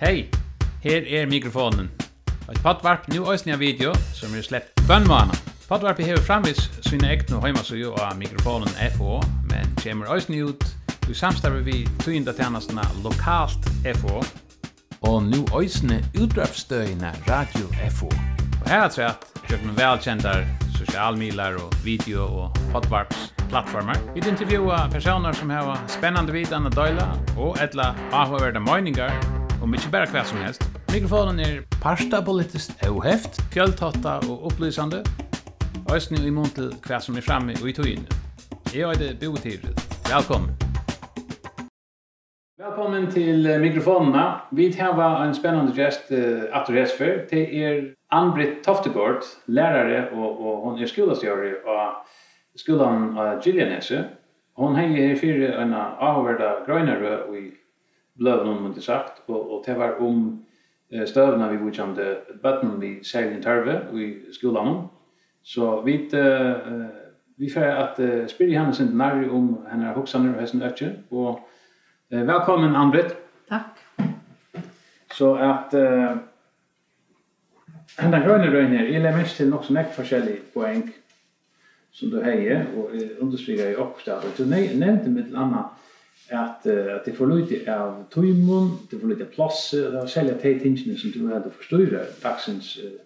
Hei, her er mikrofonen. Et poddvarp nu òsne av video som er sleppt bønnvana. Poddvarpet hever framvis sine egne heimasøy av mikrofonen FO, men kommer òsne ut i samstarve vi tøynda tjenestene lokalt FO og nu òsne utdrapsstøyene Radio FO. Og her er det kjøkken velkjentar sosialmilar og video og poddvarps plattformar. Vi intervjuar personer som har spännande vidan att døyla og etla avhåverda møyningar om ikke bare hva som helst. Mikrofonen er parsta politisk oheft, fjöltotta og opplysande, Øysten i mån til hva som er framme og i tøyene. Jeg er det Bo Velkommen. Velkommen til mikrofonene. Vi har en spennende gest uh, at du rest før. Det er Ann-Britt Toftegård, lærere, og, og hun er skolestjører av skolen av Gillianese. Hon henger her fire en avvärda grönare och i blev någon inte sagt och och det var om eh stövna vi vill jamde button vi säger i tarve vi skolan så vi eh vi får att uh, spela henne sin när om henne huxaner och hessen ötje och eh, välkommen Ann-Britt. Tack så att eh, den gröna röjn här jag mest till något som är forskjellig poäng som du hejer och eh, understryker i också du nämnde med ett annat at, at det får lite av tøymon, det får lite av plass, det var særlig at de tingene som du hadde forstyrra dagsens uh,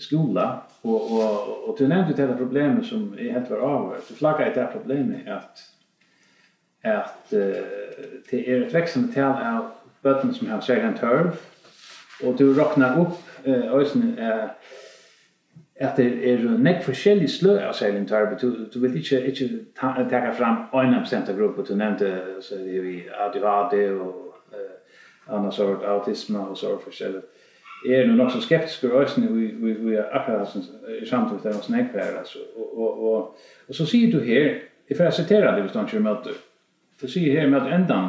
skola, og, og, og du nevnte det problemet som jeg helt var av. du flagga i det problemet at, at uh, det er et veksende tal av bøtten som har særlig en tørv, og du råkner opp uh, øyne, uh, at det er nek forskjellig slø av seiling tar, du, du vil ikke, ikke ta, taka fram øyne av av grupper, du nevnte så det er vi ADHD og uh, annars sort autisme og så forskjellig. Jeg er nok så skeptisk for øyne vi, vi, vi er akkurat i samtidig der oss nek her, altså. Og, og, og, og, så sier du her, jeg får sitere det hvis du ikke møter, du sier her med endan,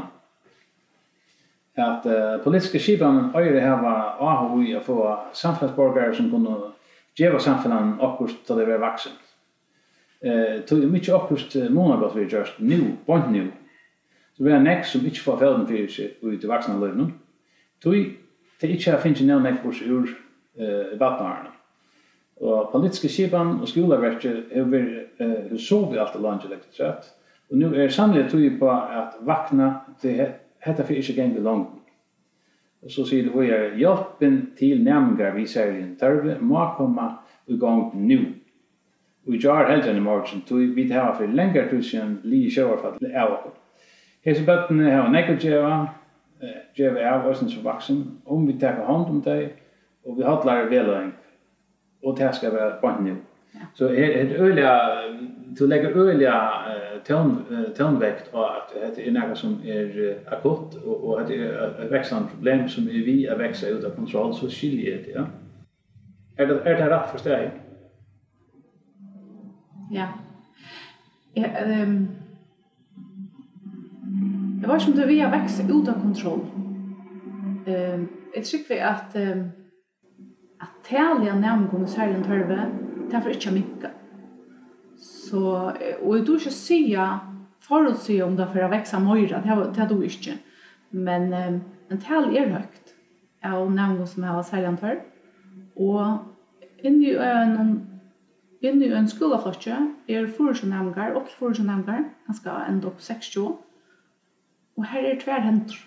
at uh, politiske skipene øyre her var AHU å få samfunnsborgere som kunne geva samfunnan akkurst til det vi er vaksen. Eh, tog mykje akkurst månad gott vi gjørst, nu, bant nu. Så vi er nek som ikkje får felden fyrir seg ut i vaksna løyvnum. Tog det ikkje har finnst nevn nek kurs ur eh, vatnarna. Og politiske skipan og skolaverket er vi eh, sov i alt landet lekt sett. Og nu er samlet tog på at vakna, det hetta fyrir ikkje gengur langt. Og så sier det videre, hjelpen til næmningar vi sier i en tørve må komme i gang nu. Og jeg har helst enn i morgen, så vi tar for lenger tusen li i kjøver for sjøvarfatt av oss. Hese bøttene har nekker djeva, djeva av oss som vaksen, om vi tar hånd om deg, og vi hodlar veløyng, og det skal være bare nu. Så är det øyelig, du lägger öliga ton tonvekt och att det är något som är akutt, och och det är ett växande problem som er vi är växa ut av kontroll så skiljer det ja. Är det er det rätt for steg? Ja. Ja, ehm Det var som det vi har växt ut av kontroll. Ehm ett skick vi att att tälja nämngon särskilt hörve det er for ikke å. Så, og jeg tror ikke å si, forutsi om det er for å vekse møyre, det er det du ikke. Men um, en tal er høyt, av nevnene som jeg har særlig antår. Og inni en, inni en skolaflotje er forutsenevngar, og forutsenevngar, han skal enda opp 60. Og her er tver hendur.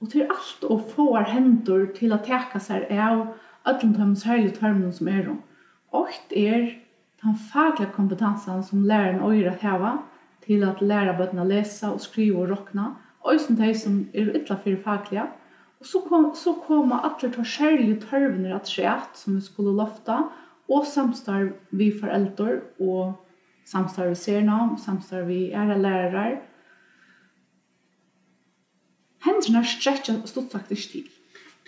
Og til alt å få hendur til å teka seg av öllum tømmen særlig tørmene som er rundt. Okt er den faglige kompetensen som læreren øyer at heva til at lære bøttene lese og skriva og råkne, og som de som er ytla for faglige. Og så, kom, så kommer alle tar særlige tørvene at skjæt som vi skulle lofta, og samstarv vi foreldre og samstarv vi serna, samstarv vi ære lærere. Hendene stretcher stort sagt ikke til.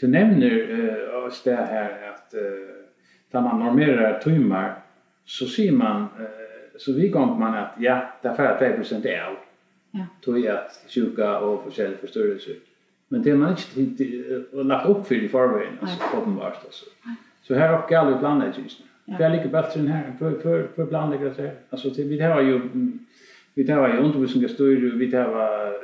Du nevner uh, oss det her at uh da man normerer timmar så sier man så vi kom man at ja, det er færre 5% er av. Ja. Då är sjuka og försäljning förstörelse. Men det er man ikke och lagt opp for i forveien, altså, åpenbart, altså. Så her har jag aldrig blandat just nu. Ja. Det är lika bättre än här för för för blandade grejer. Alltså det vi har ju vi tar ju undervisning styr vi tar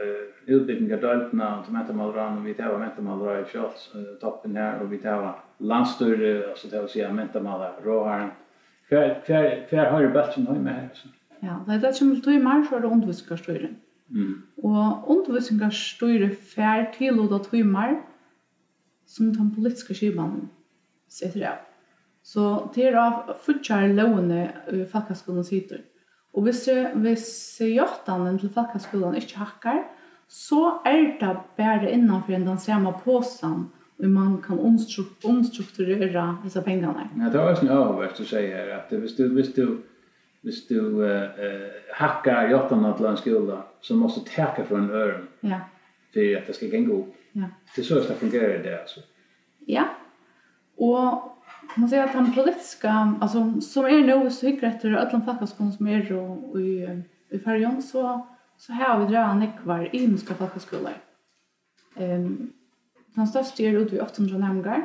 eh utbildning av døltene, til mätamalran och vi tar mätamalran i kjort toppen her, og vi tar landstyr, alltså det vill säga mentamala råharen kvar kvar kvar har ju bättre än med här så ja det är som du mer för undervisningsstyre mm. Och undervisningsstyre fär till och då tror mer som den politiska skivan sätter jag så det är av fortsatt låne i fackskolan sitter och hvis hvis jottan till fackskolan inte hackar så är det bara innanför den samma påsen hur man kan omstrukturera dessa pengarna. Ja, det har jag övervärt att säga att hvis du, hvis du, hvis du uh, hackar jottarna till en skola så måste du täcka från öron ja. för att det ska gå upp. Ja. Det är så att det fungerar det alltså. Ja, och man säger att han politiska, alltså som är nu så hyggligt efter alla fackaskolor som är och, i, i färgen så, så här har vi dröjt nekvar i muska fackaskolor. Ehm um, Den største er ut ved 800 nærmere.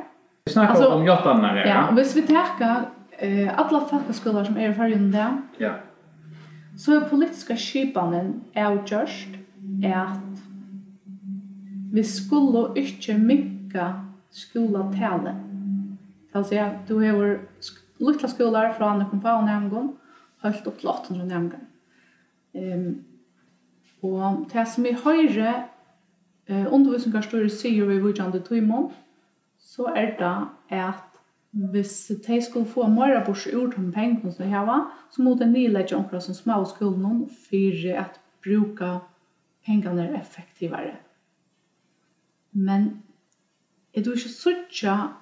Vi snakker altså, om jottanene her. Ja, og hvis vi tenker eh, alle folkeskoler som er i fargen der, ja. så er politiske skipene avgjørst at vi skulle ikke mykka skoletale. Altså, ja, du har lukta skolar fra andre kompagn nærmere, helt opp til 800 nærmere. Um, og det som vi høyre eh undervisningar sier vi vujande tøymon, så er det at hvis de skulle få mer bors ur de pengene som de har, så må de nedlegge omkring som små skolen for at bruka pengene effektivare. Men er du ikke sånn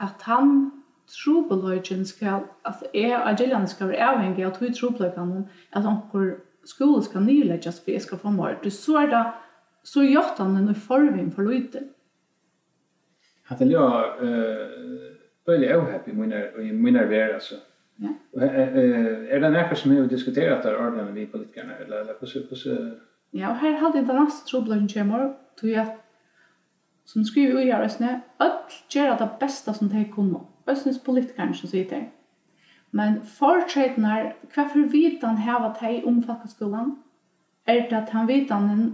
at han trobeløygen skal, at jeg og Gillian skal være avhengig av to trobeløygen, at omkring skolen skal nedlegges for jeg skal få mer. Du så er det så gjort han den i forveien for lite. Hatt jeg uh, øyelig avhappig i minner vera, altså. Ja. Er det noe som vi har diskuterat der ordentlig vi politikerne, eller, eller på supposera. Ja, og her hadde jeg den neste troblen kommer, tog jeg som skriver i Østene, «Øll gjør det beste som de kunne, Østens politikerne som sier det. Men fortreden er, hva for vidan heva de om folkeskolen, er det at han vidan en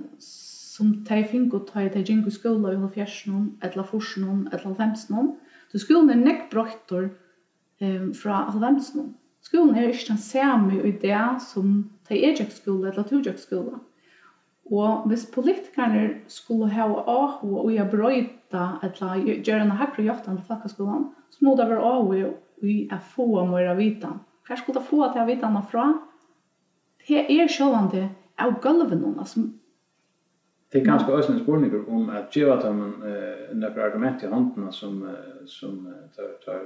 som de fikk finko tar de gjenko skolen i halvfjersen, eller forsen, eller halvfemsen. Så skolen er nekk brøytor um, fra halvfemsen. Skolen er ikke den samme i det som de er skolen eller etla tujak skola. Og hvis politikerne skulle ha ahu og jeg brøyta eller gjøre en hakre joktan til flakkaskolan, så må det være ahu og å få mer av vitan. Hva skulle det få til av vitan fra? Det er sjålande av gulven, altså Det är ganska også en spurning om ge att man eh, några argument i handen som, som tar, tar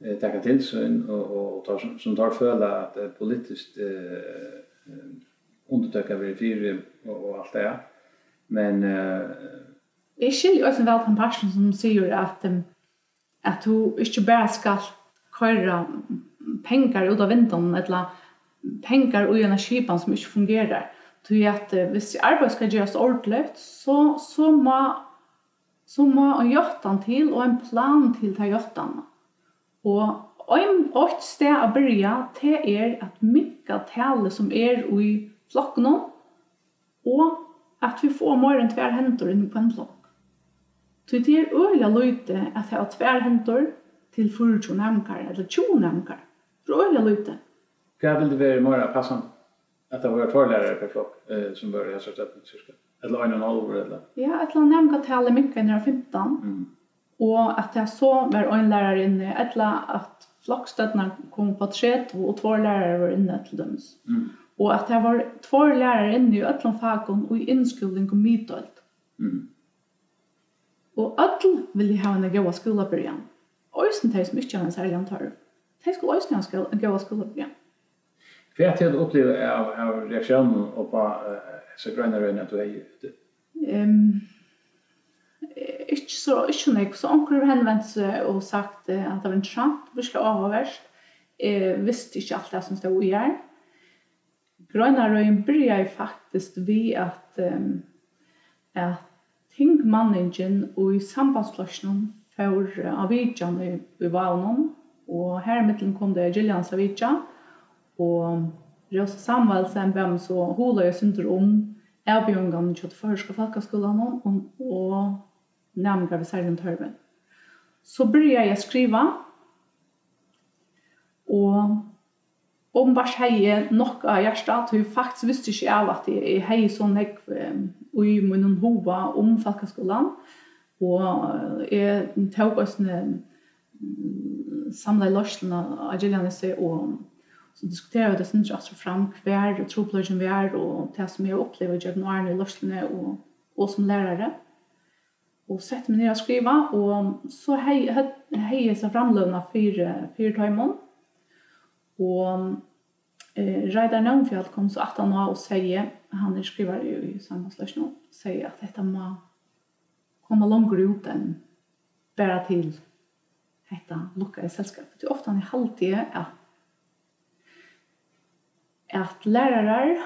eh, tackar till sig och, och tar, som, som tar föla att eh, politiskt eh, undertöka verifier och, och allt det. Men... Eh, Jeg skiljer også vel på en person som sier at, um, at du ikke bare skal köra penger ut av vinteren, eller penger ut av skipen som ikke fungerer. Tui at uh, hvis jeg arbeid skal gjøres ordentlig, så, så må så må en jottan til og en plan til ta jottan. Og en åkt sted å begynne til er at mykka tale som er i flokken og at vi får mer enn tver hentor inn på en flokk. Så det er øyla løyte at jeg har tver hentor til 40 nemkar, eller 20 nemkar. Det er øyla løyte. Hva vil det være mer passende? Att det var två lärare per flock eh, som började jag sörsta på cirka. Eller en och en halv eller? Ja, ett land nämnde att jag mycket när 15. Mm. Och att jag så var en lärare inne. Ett att flockstötterna kom på trätt och två lärare var inne till döms. Mm. Och att jag var två lärare inne i ett land fakom och i inskolning och mytöld. Mm. Och öll vill ha en goda skola början. Öjsen tar mycket han en särlig antar. Tar skulle öjsen ha en skola början er det du opplever av, av reaksjonen og på uh, så grønne røyne att du er ute. Um, ikke så, ikke noe, så onker har henvendt seg og sagt uh, at det var interessant, virkelig avhåverst. Jeg visste ikke alt det som stod i her. Grønna røyen byrja faktisk vi at, um, at tingmanningen og i sambandsplassjonen for uh, avvidjan i, i valen, og her i midten kom det Gillians avvidjan, og Rosa Samuelsen bæm så hula jeg synder om avbjørngene til førske folkeskolene og, og nærmere ved særlig tørven. Så begynte jeg å skrive og om vars hei nok av hjertet, at hun faktisk visste ikke av at jeg hei sånn jeg i munnen hova om folkeskolen, og jeg tok oss samlet løsene av Gjellianese og så diskuterer vi det sin just fram hver og tropløgjen vi er og det som jeg opplever i januaren i løslene og, og som lærere og sett meg ned og skriva og så hei jeg seg framløvna fire, fire timer og eh, Reidar Nøgnfjall kom så at han var og sier han er skriver jo i sammensløs nå sier at dette må komme langer ut enn bare til dette lukka i selskapet. Det er ofte han er halvtid at at lærere,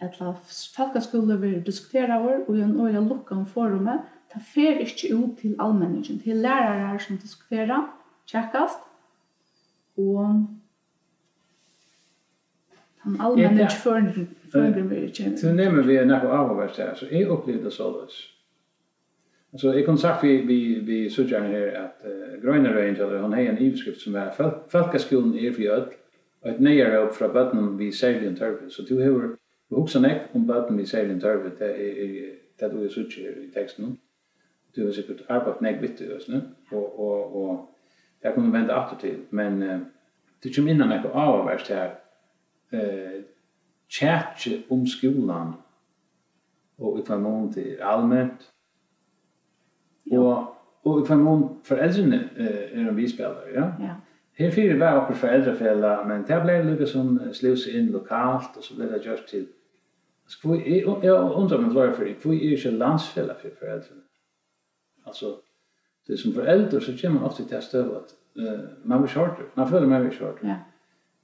eller folkaskole vil diskutere over, og i en øyne om forumet, ta fer ikke ut til allmenningen, til lærere som diskuterer, tjekkast, og den allmenningen fører vil ikke. Så nemmer vi er nekko avhåverst her, så jeg opplevde det således. Så jeg kunne sagt vi, vi, vi sørger her at uh, Grønne Rangel, han har en iveskrift som er Folkeskolen er for ødel, ett nyare upp fra bøtten vi særlig en tørve. Så du har hoksa nek om bøtten vi særlig en tørve, det er det du er sutt her i teksten. Du har sikkert arbeidt nek vitt i oss, og, og, og det kommer vente atter til, men uh, det kommer innan nek avverst her, uh, tjatje om skolan og i hver mån til allmænt, og, og i hver mån foreldrene uh, er en vispelare, ja? Ja. Her fyrir var okkur for eldrefella, men det ble lukka som slivs inn lokalt, og så ble det gjort til Jeg undrar meg hva for det. Hvor er ikke landsfella for foreldrene? Altså, det som foreldre så kommer man ofte til å støve at uh, man blir kjorter. Man føler man blir kjorter. Ja.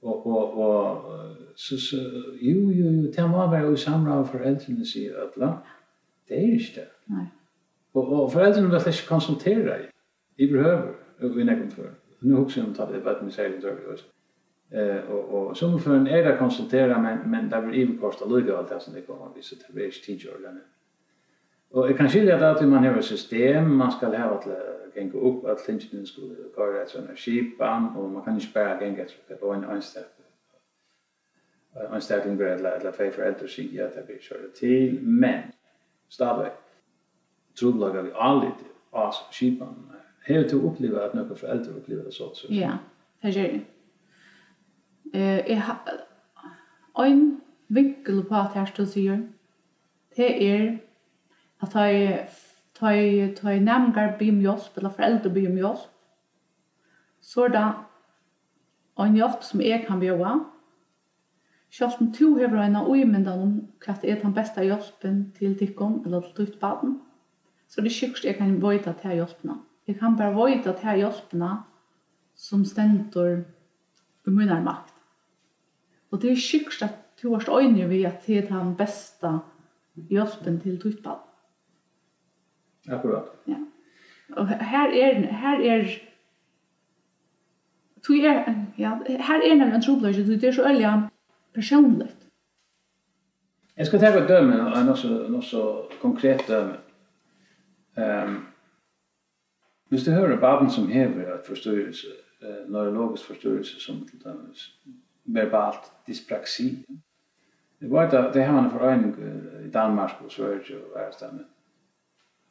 Og, og, og så, så, jo, jo, jo, det må være jo samra av foreldrene sier Øtla. Det er ikke det. Nei. Og, og foreldrene vil ikke konsultere i behøver, og vi nekker før nu också om att det var med sig då eh och och som för en era konsultera men men där blir ju kosta lugga allt det som det kommer vi så det blir tid och lön. Och jag kan skilja det att man har ett system, man ska ha att gänga upp att tingen skulle gå rätt såna skipan och man kan inte bara gänga så på en en step. En step in grad la la fe för att sig ja det blir så det till men stadigt. Tror vi aldrig allt av skipan Har du upplevt at några föräldrar upplever det så? Ja, det gör jag. Eh, jag har en vinkel på at här står sig. Det at att ta tar jag tar nämngar be om hjälp eller föräldrar be om hjälp. Så då en hjälp som jag kan bjuda. Sjálvt om to hever eina uimyndan om hva det er den beste hjelpen til dikken eller til ditt barn. så det er sjukkst jeg kan vøyta til hjelpene. Mm. Jeg kan bare vite at jeg hjelpene som stender i min makt. Og det er sikkert at du har øyne ved at det er den beste hjelpen til tøytball. Akkurat. Ja. Og her er, her er, Tu er, ja, her er nemlig en trobladje, du er så ølja personligt. Jeg skal ta et døme, en også, også konkret døme. Um, Hvis du hører på som hever at forstyrrelse, eh, neurologisk forstyrrelse som til dømes, verbalt dyspraxi, Det var det, det har man en forøyning i Danmark og Sverige og Værstemme.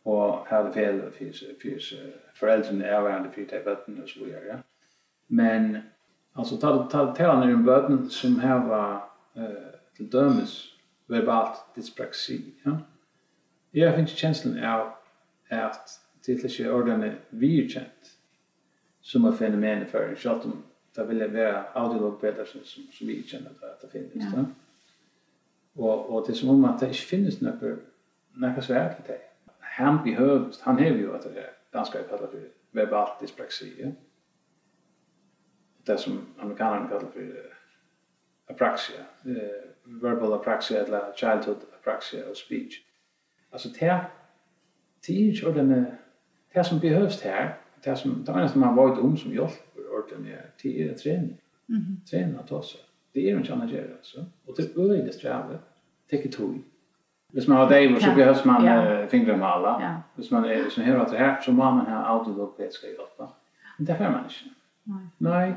Og hadde fel fel fyrs foreldrene er hverandre fyrt til bøtten og så videre. Ja. Men altså ta ta ta ner en bøtten som her var eh, til dømes verbalt dyspraxi, Ja. Jeg finnes kjenslen av at det er ikke ordene virkjent som er fenomenet for en selv om det vil være audiolog bedre som, som, som vi kjenner at det finnes. Ja. Og, og det er som om at det ikke finnes noe, noe svært til det. Han behøves, han har jo at det er danska jeg kallar for verbal dyspraxi. Ja? Det som amerikanerne kallar for apraxia, uh, verbal apraxia eller childhood apraxia of speech. Altså det er ikke ordentlig det som behövs här, det som det är enda man varit om som hjälp hjälper är till är träning. Mhm. Mm. Träna att oss. Det är en challenge alltså. Och det är det sträva. Take it to. Hvis man har det, så behövs man ja. fingrar med alla. Ja. Hvis man är som hör att det här, så må man ha autodokvet hjälpa. Men det får man inte. Nej. Nej.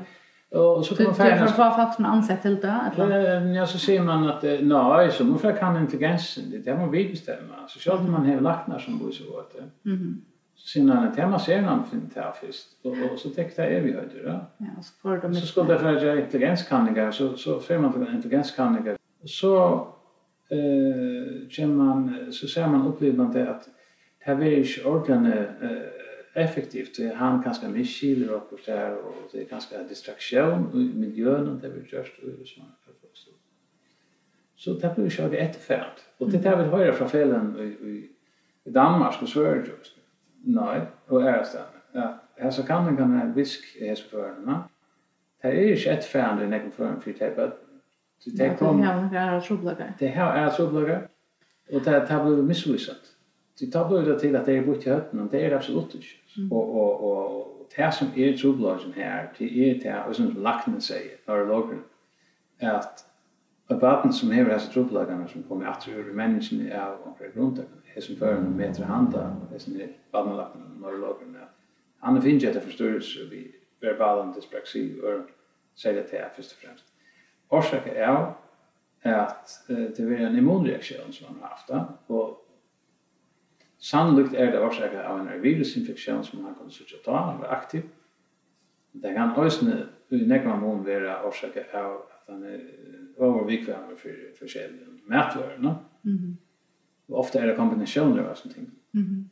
Och så kan man färdas. Det folk som är ansett till det? Eller? Ja, så ser man att nej, så man får kan intelligensen, det är man vill bestämma. Så själv man har lagt när som bor så åt det. Mm sen när det hemma ser han fint här först och så täckte är vi hörde då. Ja, så får de så skulle det för intelligenskanniga så så får man för intelligenskanniga så eh känner man så ser man upplever man det att det här är ju organ effektivt han kanske misskiler och så där och det är ganska distraktion i miljön och det blir just och så Så det blir ju det fält. Och det där vill höra från fällen i, i, i Danmark och Sverige just. Nei, og er det Ja, her så kan man kan visk i hese førene. Det er ikke et færende i nekken førene, for det er bare... Det er kom... Det her er troblager. Det her er troblager, og det er blevet misvisat. Det tar det til at det er bort i høtten, og det er absolutt ikke. Og, og, og det som er troblager her, det er det som lakene sier, når det lager, at Og baden som hever hese tropelagene som kommer at ur menneskene av omkring som hese førende meter handa, hese badenlagene og norrlagene, han finner etter forstørrelse vi verbalen dyspraxi og særlig til først og fremst. Årsaken er at det er en immunreaksjon som han har haft, og sannolikt er det årsaken av en virusinfeksjon som han kan sitte ta, han var aktiv. Det kan også i nekva mån være årsaken av at han er över vikvämmer för för själva mätvarorna. Mhm. Och ofta är det kombinationer av sånt. Mhm. Mm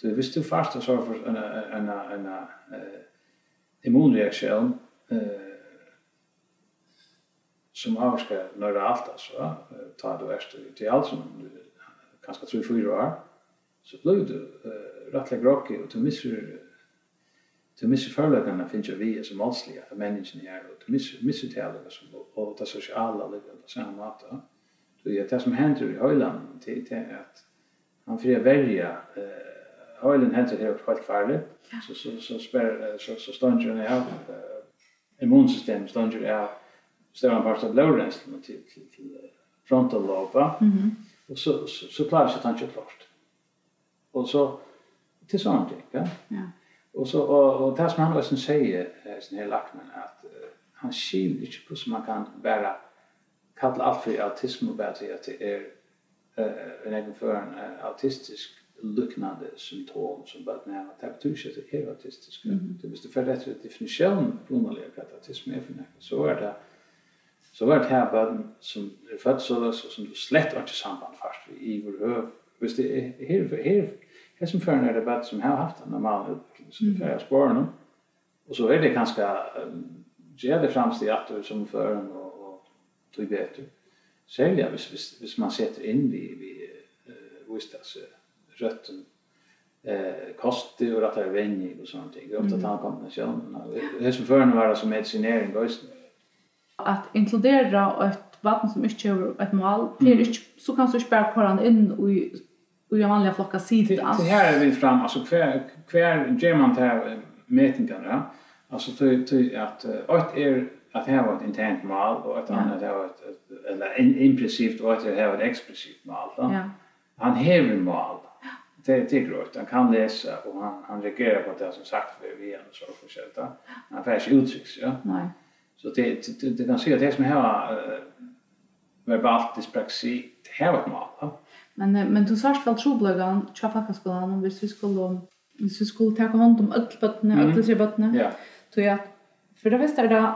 så hvis du fast och så for en en en en immunreaktion eh som avskär när det allt alltså ta det värsta till alt som kanske tror fyra år så blir du rättliga grockig och du missar Du misser förläggarna finns ju vi som mänskliga människan här och du misser missar talen som och det sociala ligger på samma mat. Så det är det som händer i höjlan till till att han får välja eh höjlan händer här på ett farle. Så så så spär så så stannar den här immunsystem stannar ju av är större part av blodrenslen till till till frontal lobe. Mhm. Och så så klarar sig tanke klart. Och så till sånt, ja. Ja. Och så och, och det som han också säger sin hela lakmen att uh, han skil inte på som man kan bara kalla allt för autism och bara säga att det är uh, en egen för en uh, autistisk liknande symptom som bara när att det betyder att det är autistisk. Mm -hmm. Det måste för rätt definition på något läge autism är för något. Så är det så vart här barn som är född så som du slett inte samband fast i vår höv. Visst det är här här Det som för när det bad som har haft en normal upplevelse mm. för spåren nu. Och så är det ganska um, ger det främst i att som för en och, och tog bättre. Sälja hvis, hvis, hvis man sätter in vi vi uh, vistas rötten eh kosti och att det är vänning och sånt där. Ofta tar kombinationen. Det som för en var som medicinering och att inkludera ett vatten som inte har ett mål, det är inte, så kan du inte bara kolla in i och jag vanliga flocka sidan. Det här är vi fram alltså kvar kvar German här mätningarna. Ja? Alltså till till att att är att här var ett internt mål och att han hade ett eller implicit och att det här var ett explicit mål då. Ja. Han en mål. Det det är Han kan läsa och han han reagerar på det som sagt för vi är så försökta. Han färs uttrycks ja. Nej. Så det det kan se att det som här verbalt dyspraxi det här var ett mål. Men men du sårst väl troblögan, tjaffa skolan om vi skulle hvis vi skulle ta hand om öll bötterna, öll tre bøttene. Ja. Så ja, för det är det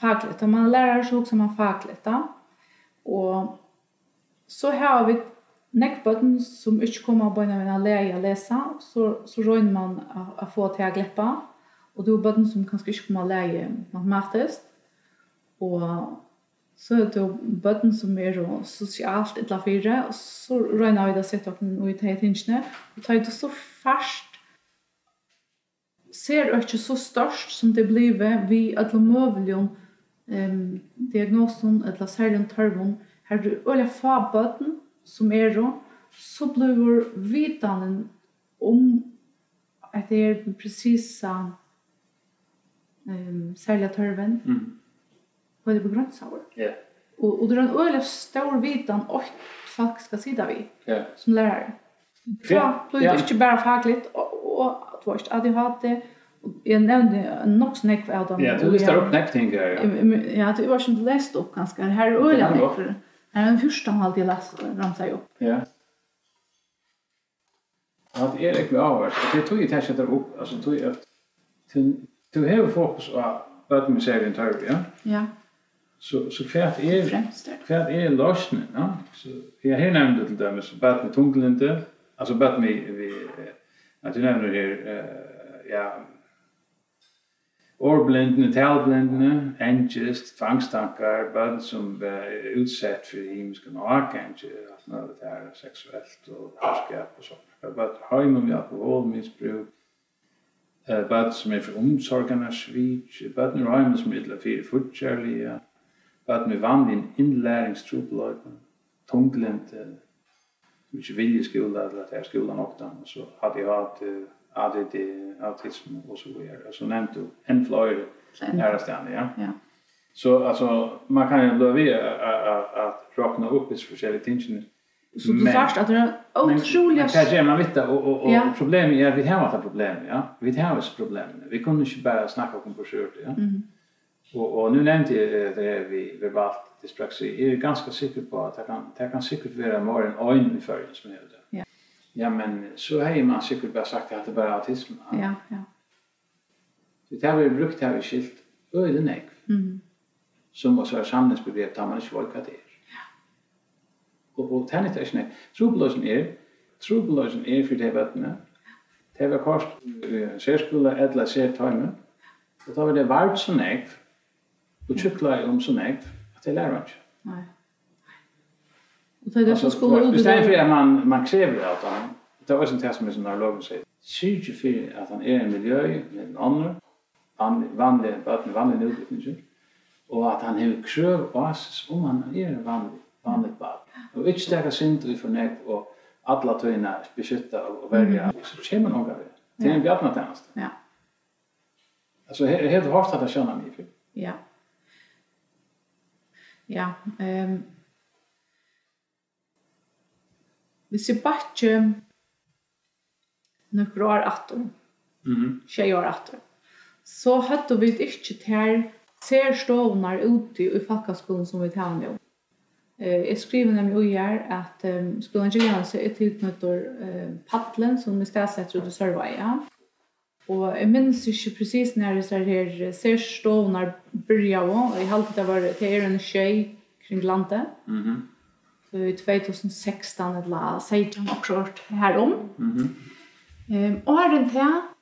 fagligt. Man lär sig också man fagligt då. Och så har vi neckbutton som inte kommer på när man lär läsa så så rör man att få till gläppa och då button som kanske inte kommer lära matematiskt och så er det bøtten som er sosialt et la fire, og så røyner vi det sett opp noe i det tingene, og tar det så fast, ser det ikke så størst som det blir vi alle det møvelige um, diagnosen, eller særlig en tørvom, her er det øye fa bøtten som er det, så blir vidanen om at det er presisa um, særlig tørven, mm på det på begränsad. Ja. og, og det er en öliga stor vitan och folk skal sitta vi, yeah. som lärare. Ja, då är det inte bara fagligt och, och att vårt ADHD och jag nämnde nog snäck av dem. Ja, du listar upp näck ting där. Ja, ja det var som läst upp ganska. Det här är öliga näck. Det här är den första han alltid läst ramsar upp. Ja. Ja, det är inte avvärt. Det tog ju tärskat upp. Alltså, tog ju att du har fokus på vad man säger i en törv, ja? Ja så så kvärt är kvärt är lösningen ja så jag har nämnt till dem så bad med tunglinte alltså bad med vi att du nämner här eh ja Orblindne, talblindne, angest, tvangstankar, barn som er utsett for himmelske makange, alt når det er seksuelt og herskap og sånt. Barn heim om alkoholmisbruk, barn som er for omsorgene svik, barn er heim som er til å fyre at vi vann inn innlæringstrupeløyden, tunglente, som ikke vilje skola, eller at jeg skola nok den, og så hadde jeg hatt ADD, autism og så videre. Og så nevnte du en fløyre nære stedet, ja. ja. Så alltså man kan ju då vi att räkna upp is olika tingene. Så du sa att det är otroliga Men kanske man vet och och, och ja. problemet är vi har ett problem, ja. Vi har ett problem. Vi kunde ju bara snacka om på skört, ja. Mm. Och och nu nämnde jag det vi verbalt dyspraxi. Jag är ganska säker på att det kan det kan säkert vara mer än en i förhållande som det. Ja. Ja, men så har man säkert bara sagt att det bara autism. Ja, ja. Så det har vi brukt här i skilt öde nej. Mhm. Som också är samlingsbegrepp där man inte vet vad det är. Ja. Och och det är nek. Trublosen är trublosen är för det vattnet. Det var kost särskola eller särtime. Och då var det vart så nek og tjukla om så negv att det lærer inte. Nej. Och det är det som skulle ut... I stedet for att man, man kräver det at han, det var sånt en som er som neurologen sier, syrke för att han er en miljö med en annen, vanlig, vanlig, vanlig utvikling, Och att han har krøv basis om han är en vanlig, vanlig bad. Och ikke stäcka synd ut for negv og alla tøyna beskytta och välja så kommer någon av det. Det är en bjarnatjeneste. Ja. Alltså helt hårt att jag känner mig för. Ja. Ja, ehm um, Hvis jeg bare noen år etter, Mhm. tjej år etter, så hade vi inte till ser stovnar ute i fakkaskolen som vi tar nu. Eh, jag skriver nemlig og gjør att um, skolen Gjellanse er tilknyttet eh, paddelen som vi stedsetter ut i Sørveia. Ja Og jeg minns ikke precis når jeg ser her særstående byrja og jeg halte det var til er en tjej kring landet. Mm -hmm. Så i 2016 eller 16 akkurat herom. Mm -hmm. um, og her rundt her,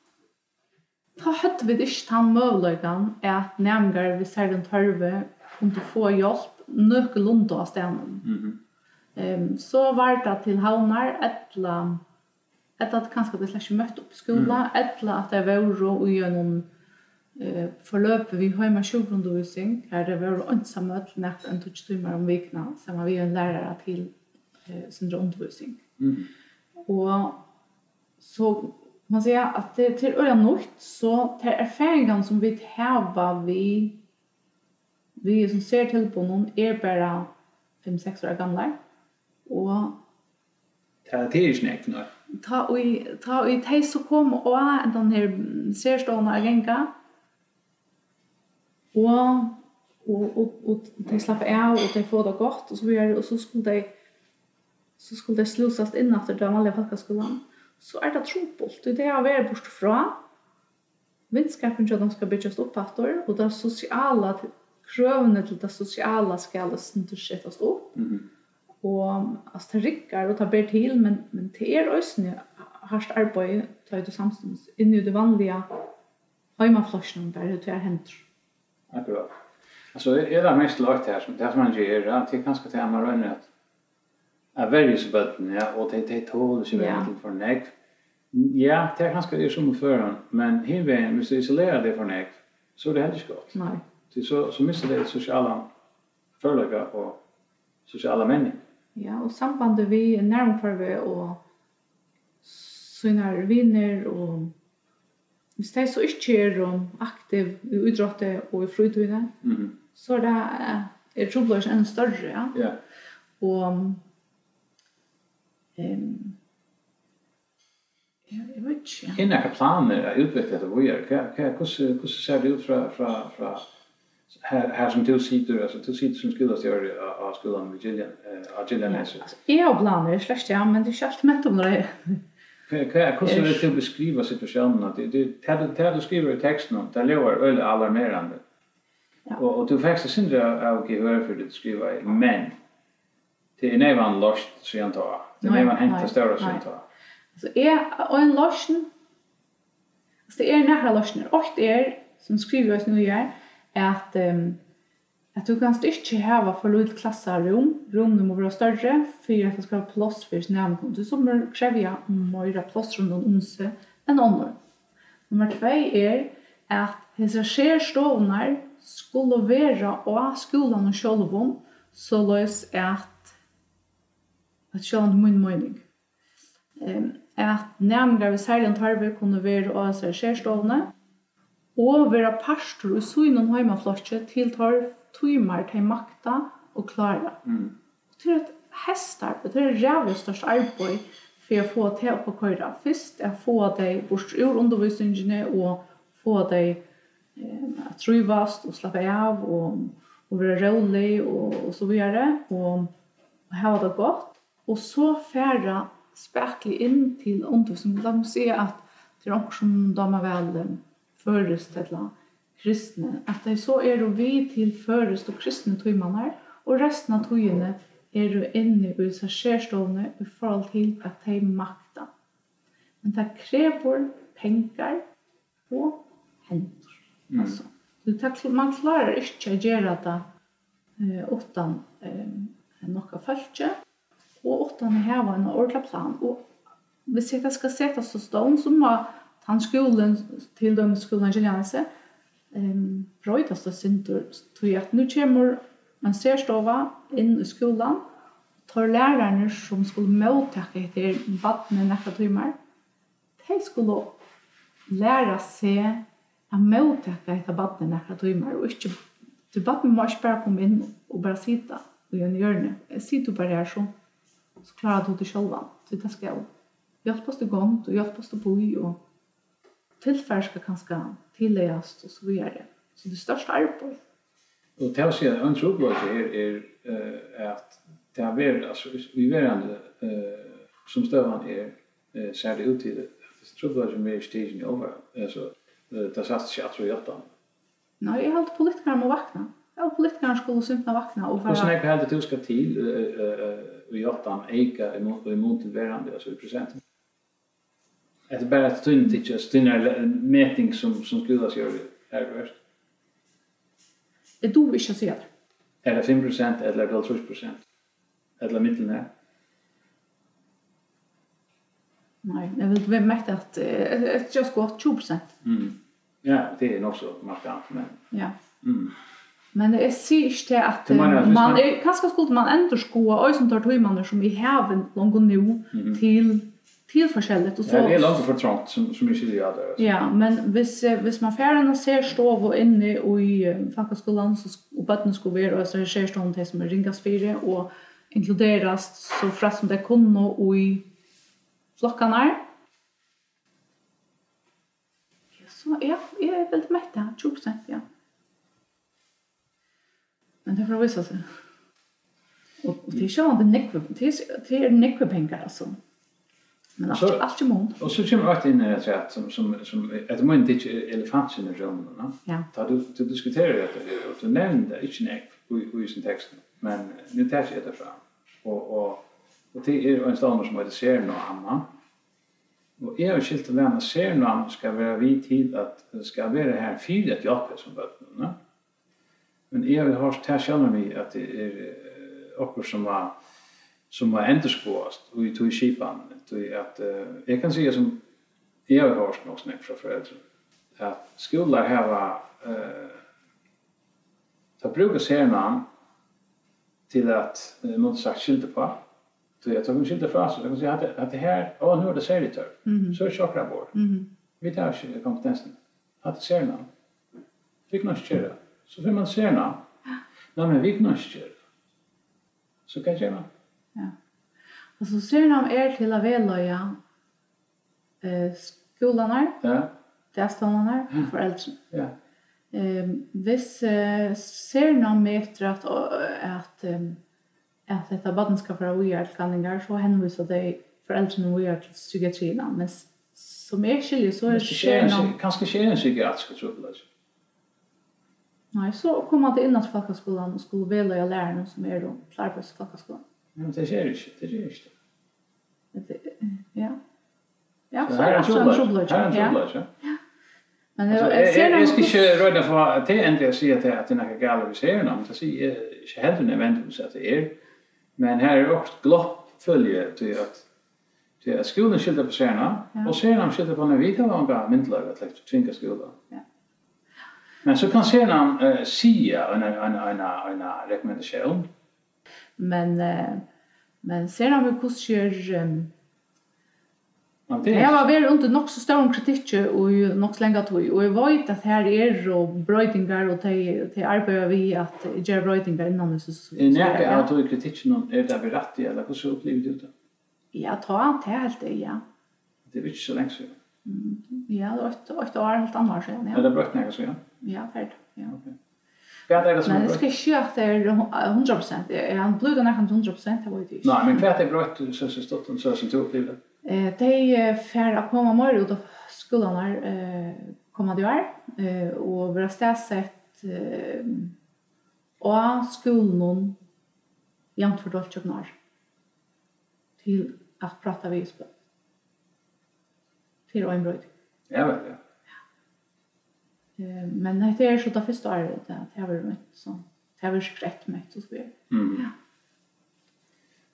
da hadde vi ikke ta møvløygan at nærmere vi ser den tørve kunne få hjelp nøkke lundet av stenen. Mm -hmm. um, så var det til havnar etla eller at kanskje det slags møtt opp skola, mm. eller at det var ro i gjør eh, forløp vi har med sjukrundvisning, her det var ønsomme til nett en tog timer om vikna, som vi er en lærere til eh, sin undervisning. Mm. Og så man säga att det till öra något så till erfaringen som vi har vi vi som ser till på någon är bara 5-6 år gamla och det är inte knäck något ta og ta og tei så kom og den her serstående agenga og og og og de slapp av og de får det godt og så videre og så skulle de så skulle de slusas inn etter den vanlige folkeskolen så er det trobult det har vært bort fra vinskapen som de skal bygges opp etter og det sosiale krøvene til det sosiale skal snuttes opp mm -hmm. Og altså, det rikker og det ber til, men, men det er også hardt arbeid, det er jo samstånds, inni det vanlige heimaflasjonen der det er hendt. Akkurat. Altså, er det mest lagt her, som det som man gjør, det er kanskje til man røyner at er verje så bøtten, ja, og det er tålet som er til for nek. Ja, det er kanskje det som er men hinveien, hvis du isolerer det for nek, så er det heller ikke godt. Nei. Så, så mister det sosiale følelser og sosiale menninger. Ja, og sambandet vi nærmfarve og sånne vinner, og hvis de så ikke er aktiv i utrådte og i fritøyene, mm -hmm. så er det er trobløs enn større, ja. Ja. Og um, jeg vet ikke, ja. Er det planer å utvikle det vi gjør? Hvordan ser det ut fra, fra, fra här här som du sitter alltså du sitter som skulle göra av skolan med Gillian av Gillian Nesser. Ja, jag planerar slash ja, men det känns med om det. Kan jag kosta det beskriva situationen att det det det du skriver i texten om det lever väl alarmerande. Och och du faktiskt syns det jag gehör för det skriva men det är nävan lost så jag antar. Det är nävan hämtar större så jag antar. Så är en loschen Så det är nära loschen. Och det är som skriver oss nu gör at um, att du kan inte hava för lite rum rummen måste vara större för att det ska ha plats för sina. Du som kräver mera plats rundt om unse än andra. Nummer 2 är att hesa skär stovnar skulle vara och skolan og självom så lös att att er min mening. Ehm att nämnda vi særlig har vi kunde vara och skär stovnar og vera pastor og så innan heimaflotje til tar tøymar til makta og klara. Mm. Til at hestar, det er rævlig størst arbeid for å få til å køyra. Fyrst er få deg bort ur undervisningene og få deg eh, trivast og slappe av og, og være rolig og, og så videre og, og ha det godt. Og så færa spekli inn til undervisning. La meg si at det er noen som damer vel førest eller kristne, at det så er det vi til førest og kristne tøymene, og resten av tøyene er du inne i seg skjerstående i forhold til at de makta. Men det krever penger og hender. Mm. Altså, det, man klarer ikke å gjøre det eh, utan eh, noe følge, og utan å ha en ordentlig plan. Og hvis jeg skal sette så stående, så må jeg han skolen til dem skolen gjenanse ehm brøytast det sintur tog at nu kommer man ser stova inn i skolan tar lærerne som skulle mottakke etter vattnet nekka timer de skulle læra seg at mottakke etter vattnet nekka timer og ikke Du vattnet må ikke bare komme inn og bare sitte i en hjørne. Jeg sitter bare her så, så klarer du det selv. Så det skal jeg. Hjelp oss til gång og hjelp oss til bo i, og tilfær skal kanskje tilleggjast og så videre. Så det største arbeid. Og til å si at en tropplåse er, er at det har vært, altså, vi verande uh, som støvann er uh, særlig ut til det. Tropplåse er mer stegen i over. Altså, uh, det satt ikke at så hjelpte han. Nei, jeg halte politikere må vakna. Ja, politikerne skulle synd vakna. Og fara... snakker det helt til skal til uh, uh, i åttan eika i mån til verande, altså i presenten att det bara att tunn till just den här mätning som som skulle göra här först. Det du vill se det. Är det 5 eller 12 eller mitten här? Nej, jag vill vem mäta att ett just går 2 Mm. Ja, det är nog så markant men. Ja. Mm. Men det är sikkert det att man, kanske skulle man ändå skoa, og som tar man som vi haven langt nå till till forskjelligt och så. Ja, det är långt för trångt som som inte det där. Ja, men hvis hvis man färden ser stov och inne och i fackskolan så och barnen skulle vara så här ser stov till som är ringas fyra och inkluderas så fast som det kunde och i flockarna. Ja, så ja, jag är väldigt mätt där, 20 ja. Men det får visa sig. Och det är ju inte nekve, det är nekve pengar alltså. Mm. Men allt så, allt i mån. Och så kommer jag in i ett som som som ett moment inte elefanten i rummet, va? Ja. Då du du diskuterar det och du nämnde inte nek i i sin text, men nu tar jag det fram. Och och och det är en stavn som heter ser nå amma. Och är ju skilt att vänna ser nå amma ska vara vid tid att ska vara här fyra till jag som bötten, va? Men är har tar själva vi att det är också som var som var endurskoast og i tog kipan tog at uh, jeg kan sige som jeg har hørt något snakk fra foreldre at skolor här var eh, ta brukar se namn till att eh, något sagt skilde på så jeg tog en skilde fra så jag kan si at, at det här, åh nu er det serietör mm. -hmm. så er det tjockare vår mm. vi tar ikke kompetensen at det ser namn vi kan ikke göra så får man se Nei, men vi kan ikke göra så kan jag göra Og så ser han er til å veløye eh, skolene her, ja. delstående her, ja. foreldrene. Ja. Eh, hvis eh, ser han meter at, at, at dette baden skal være ugjørtkanninger, så henviser det foreldrene ugjørt til psykiatrien. Men som er skilje, så er det skjer noen... Kanskje skjer en psykiatrisk trøbbel, Nei, så kommer det inn at folkeskolen skulle veløye lærerne som er om klarbrøst folkeskolen. Men det skjer ikke, det skjer ikke. Ja. Ja, så er det en trobladje. Her er en trobladje, ja. Men jeg skal ikke røyde for at det endelig jeg sier at det er noe galt vi ser nå, men det sier ikke helt nødvendigvis at det er. Men her er også glopp følge til at til at skolen skilder på serna, og serna skilder på når vi kan være myndelag at lektor tvinga skolen. Men så kan serna uh, sia en, en, en, en, en rekommendasjon, Men eh, men ser han hur kus kör um, Jag var väl under nog så stor kritik och ju nog så länge tog och jag vet att här är och brötingar och till till arbetar vi att göra brötingar innan så så. Är nära att du kritiken om är det rätt eller hur så upplevde du det? Ja, ta det helt det ja. Det är inte så länge sedan. Ja, det var ett år helt annars sedan. Ja, det bröt något så ja. Ja, färdigt. Ja. Okej. Vad är det som Nej, det ska skjuta där 100%. Är han blöd när han 100% ju det. Nej, men vad är brott så så stått och så som du upplevde? det. Eh, de att komma mer ut av skolan här eh komma det är eh och våra städsett eh och skolan jämt för dolt jag till att prata vid språk. Till och en bröd. Ja, väl. Ja. Eh men det är så det första året att det har varit så det har varit med mig så vi. Mm. Ja.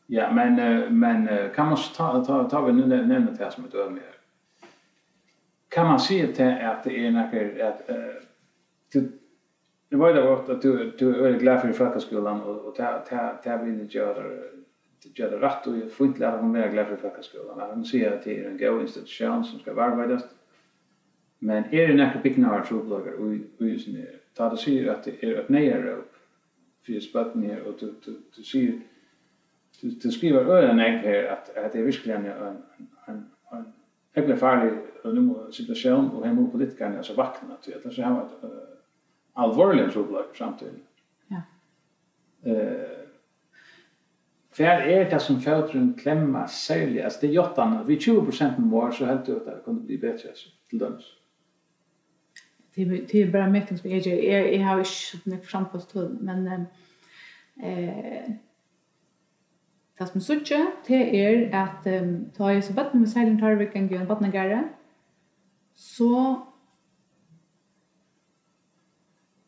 Ja, men men kan man ta ta ta vi nu nämna det här som ett ömme. Kan man se det att det är några att du Det var det vart att du du är väldigt glad för frukostskolan och och ta ta ta vill inte göra det göra rätt och ju inte lära mig mer glad för frukostskolan. Han säger att det är en god institution som ska värvas Men er det nekka byggnavar troblagar og i sin er, da du sier at det er et neier råp fyrir spötten her, og du sier, du du skriver øyla nek her at det er virkelig en en en egle farlig situasjon, og hemmo politikarne altså vakna til at det er et alvorlig troblagar samtidig. Ja. Hver er det som fjøtren klemmer særlig, altså det er jottan, vi 20% må, så helt det at det kunne bli bedre til døms. Ja det är bara mäkting som jag gör. Jag har ju mycket sådana frampostull, men eh, det som sutje, det är att um, ta i så vatten med sejlen tar vi kan göra en vattnagare, så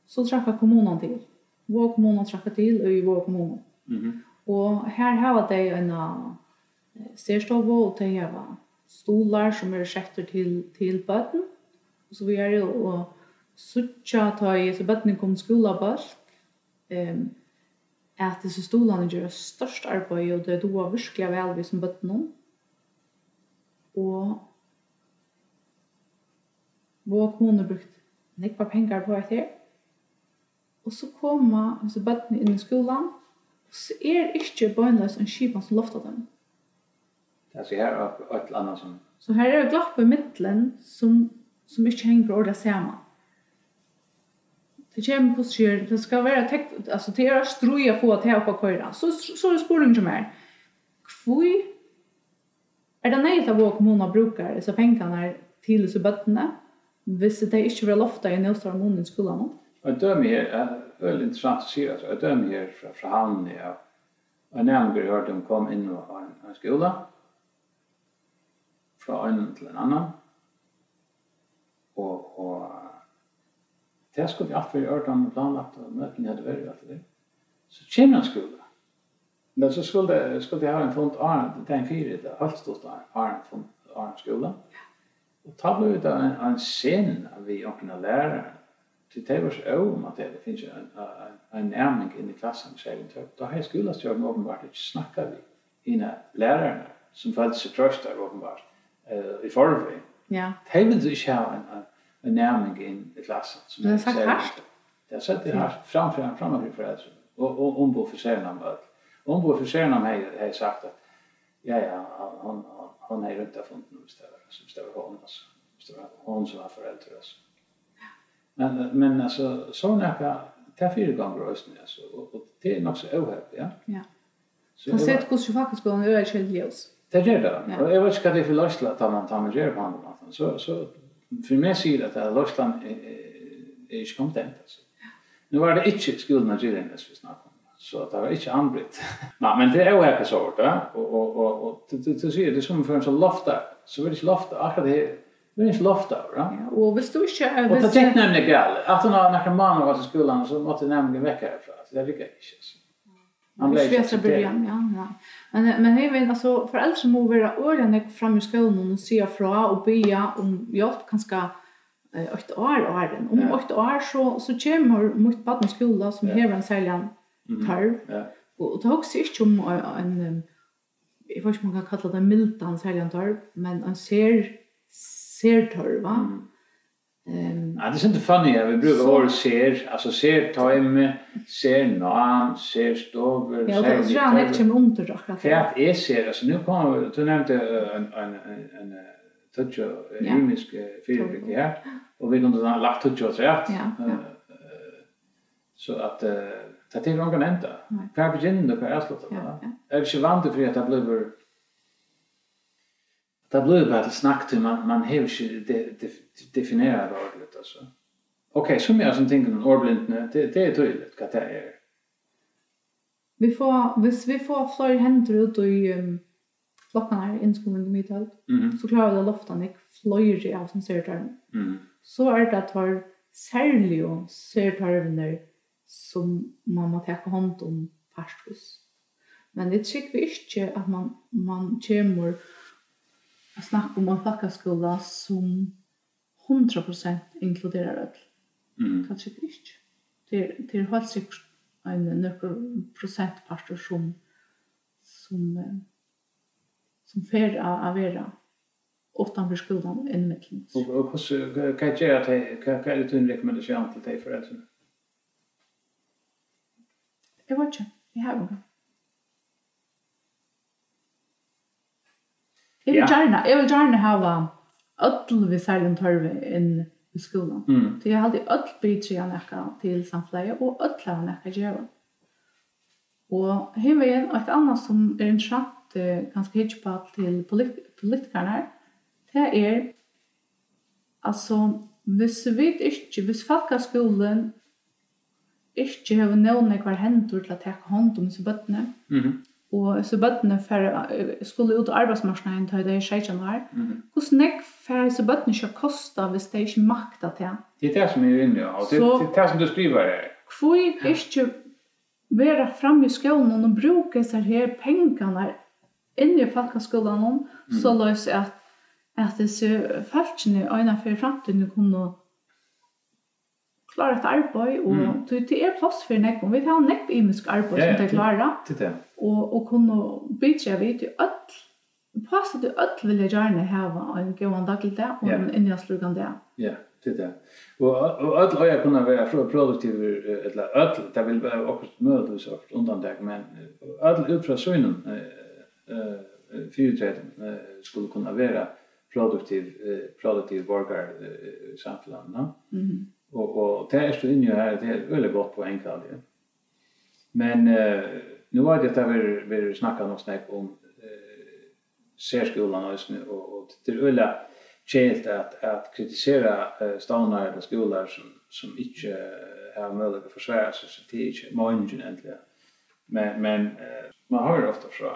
så träffar kommunen till. Vår kommunen trackar till och i vår kommun. mhm -hmm. Och här har det en särstova och det har stolar som är skätter till, till böten. Och så vi är ju och suttja ta i så bøttene kom skola bølt, um, at disse stolene gjør størst arbeid, og det er doa virkelig vel vi som bøttene om. Og vår kone brukt nekva penger på etter. Og så kommer disse bøttene inn i skolan, og så er ikke bøgnløs en skipan som lofta dem. Ja, så her er et eller annet som... Så her er det glapp i mittlen som, som ikke henger ordet sammen. Det kommer på skjer, det ska vara tek, altså det är struja på att hjälpa köra. Så så är spårning som er, hvor är det nej av våk måna brukar så pengene till så bøttene, Visst det är inte väl ofta i nästa månad i skolan. Och döm är väldigt intressant att se att döm här från från han ja. En nämnde hörde de kom in och en, en skola. Från en till en annan. Och och Det skulle vi alltid være ordan og planlagt og møtene hadde vært alt det. Så kommer han skola. Men så skulle, skulle jeg ha en fond Arne, det er en fire, det er alt stort Arne, fond Arne skola. Og ta ble det en, en sin av vi åkne lærere. Så det var så om at det finnes en, en, en nærming inn i klassen, sier vi. Da har skolastjøren åpenbart ikke snakket vi inne lærerne, som følte seg trøster åpenbart, uh, i forveien. Ja. De ville ikke ha en, en en nærming inn i klassen. Som det er sagt hardt. Det er sagt det hardt, framfor han, framfor han, framfor og, og ombo for seren om alt. Ombo for seren om hei sagt at ja, ja, hon han, han hei rundt av funden om stedet, som stedet hon, altså. Hon som var foreldre, altså. Men, men alltså, sån är det det är fyra gånger rösten, alltså. Och, och det är nog så ohäppigt, ja. Ja. Så man ser att hur så faktiskt på en öra i ljus. Det är det. Ja. Och jag vet inte vad det är för lösla att man tar med gärna på handen. Så, så för mig säger att det här Lorsland är, är inte kontent. Alltså. Nu var det inte skolan i Nigeria nästan vi snackade om. Så det var inte anbrytt. Nej, men det är ju här sort. Ja? Och, och, och, och du, du, ser, det är som för en sån lofta. Så vill det inte lofta. Akkurat det är Det är inte lofta. av, va? Ja, och visst du inte... Och det tänkte nämligen gall. Att hon har några man var till skolan så måste nämligen väcka härifrån. Det är lika inte. Han blev inte så början, ja, ja. Men men jag vet alltså föräldrar må vara ordna fram i skolan och se fra och be om hjälp kanske eh åtta år och åren. Om åtta år så så kommer mot barn skola som ja. en säljan tarv. Ja. Och det också inte om en jag vet inte man kan kalla det mildan säljan tarv, men en ser ser tarv va. Mm. Ehm, ja, det är inte funny. Vi brukar vara ser, alltså ser time, ser namn, ser stover, ser. Ja, det är ju inte som under då. Ja, är ser alltså nu kommer du nämnde en en en touch rymisk feedback ja. Och vi kunde ha lagt touch åt rätt. Ja. Så att det är någon ända. Kvar begynna på att slå det. Jag är ju vant för att det blir Det blir bara ett snack till man, man har ju inte de, de, det ordentligt alltså. Okej, så som jag som tänker om ordblindne, det, det är tydligt vad det är. Vi får, hvis vi får fler händer ut i um, klockan här, inskommande middag, mm. så klarar vi det loftan i fler av som ser där. Mm. Så är det att vara särlig och ser där som man måste ta hand om fast. Men det tycker vi inte att man, man kommer att snacka om en pakkaskola som 100% inkluderar det. Mm. Kanske inte. Det är, det är helt säkert en nøkker procentparter som som som fer av av vera åttan för skolan en mittlen. Och vad kan jag att kan kan du en rekommendation till dig för det? Jag vet inte. Jag har inte. Jeg vil gjerne, jeg vil gjerne hava öll vi særlig tørve inn i skolan. Mm. Så jeg har alltid öll brytri av nekka til samfleie, og öll av nekka djeva. Og her var en, et annet som er interessant, ganske hittig på til polit politikerne, det er, altså, hvis vi ikke, hvis folk av skolen ikke har noen hver hendur til å teka hånd om disse bøttene, mm -hmm Og så bøttene for, skulle ut av arbeidsmarsjonen til det er 16 år. Hvordan nek for så bøttene ikke kosta hvis det ikke makta til? Det er det som er inne, og det er det som du skriver her. Hvor er ikke være fremme i skolen og bruke seg her pengene inne i folkeskolen, mm. så løs at at disse falskene øyne for fremtiden kunne klara ett arbete og mm. det er plass for nekk, vi har nekk imisk arbeid ja, som det klara, til, det. og, og kunna bidra vi til öll, passa til öll vill jag gärna hava en god dag i det, og yeah. en innjastlugan det. Ja, til det. Og, och öll har jag kunna vara för produktiv, eller öll, det vil være akkurat mødelig sort undantag, men öll ut från synen eh uh, fyrirtreden, skulle kunna vara produktiv, produktiv borgare i samfunnet. Mm Och og det är ju inne här det är veldig gott på enkla ja. Men eh nu var det där vi vi snackar noe snakk om eh särskolan og, og, och och det är veldig chans att att kritisera uh, stannar eller skolor som som inte har möjlighet å forsvare seg, så det är inte mange egentligen. Men men uh, man hör ofta uh,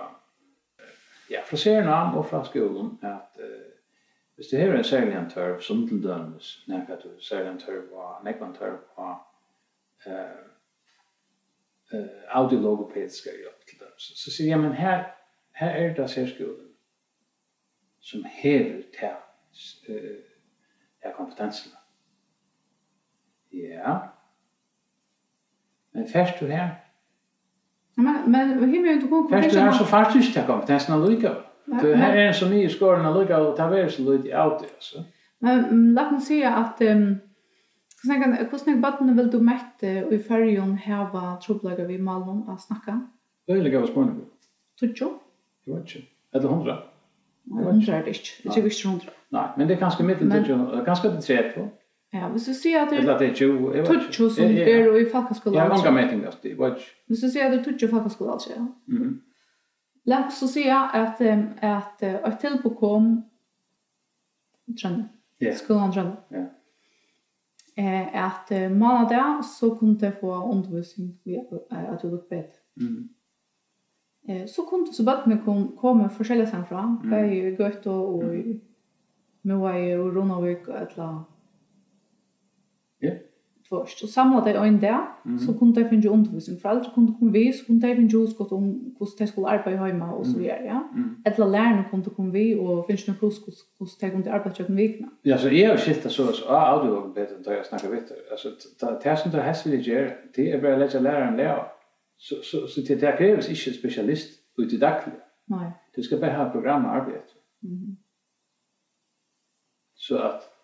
ja, fra serien og fra skolen att uh, Hvis det er en særlig en tørv, som til dømes, nekka du særlig en tørv og nekka en tørv og uh, uh, audiologopediska hjelp til dømes, så sier jeg, men her, her er det særskolen som hever til uh, til kompetensene. Ja. Men først du her. Men, men himmel er du god kompetensene. Først du her, så faktisk til kompetensene likevel. Det här är en sån ny skåren och lycka och ta väl så lite out det alltså. Men låt mig säga att ehm snacka hur snägg botten vill du mätta i färjan här var trubbelaga vi Malmö att snacka. Det är lika vad spåren. Tutjo? Det var inte. Eller hundra? Hundra er det ikke. Det er ikke hundra. Nei, men det er ganske mitt tutjo. Ganska det på. Ja, hvis du sier at det er tutjo som er i falkaskolen. Ja, mange metingar. Hvis du sier at det er tutjo falkaskolen, altså, ja. Mhm. Lagt så säger at, att att att et tilbud kom trend. Ja. Skolan trend. Ja. Eh att månadag så kunde jeg få undervisning att du upp bedt. Mm. Eh så kunde så bara med kom komma olika sen fram. Det är ju gött och och nu är ju et eller annet. Ja först och samlade det en där mm. så kunde jag finna undervisning. För alla kunde komma vi så kunde jag finna just gott om hur det skulle arbeta hemma och så vidare ja. Mm. eller lärarna kunde komma vi och finna några plus hur det kunde arbeta på veckan ja så är det skifta så så ja audio var bättre då jag snackar vet alltså det här som det häst vill göra det är bara lägga läraren lära så så så det där krävs inte specialist ut i daglig. Nej du ska bara ha program arbete mhm. Så att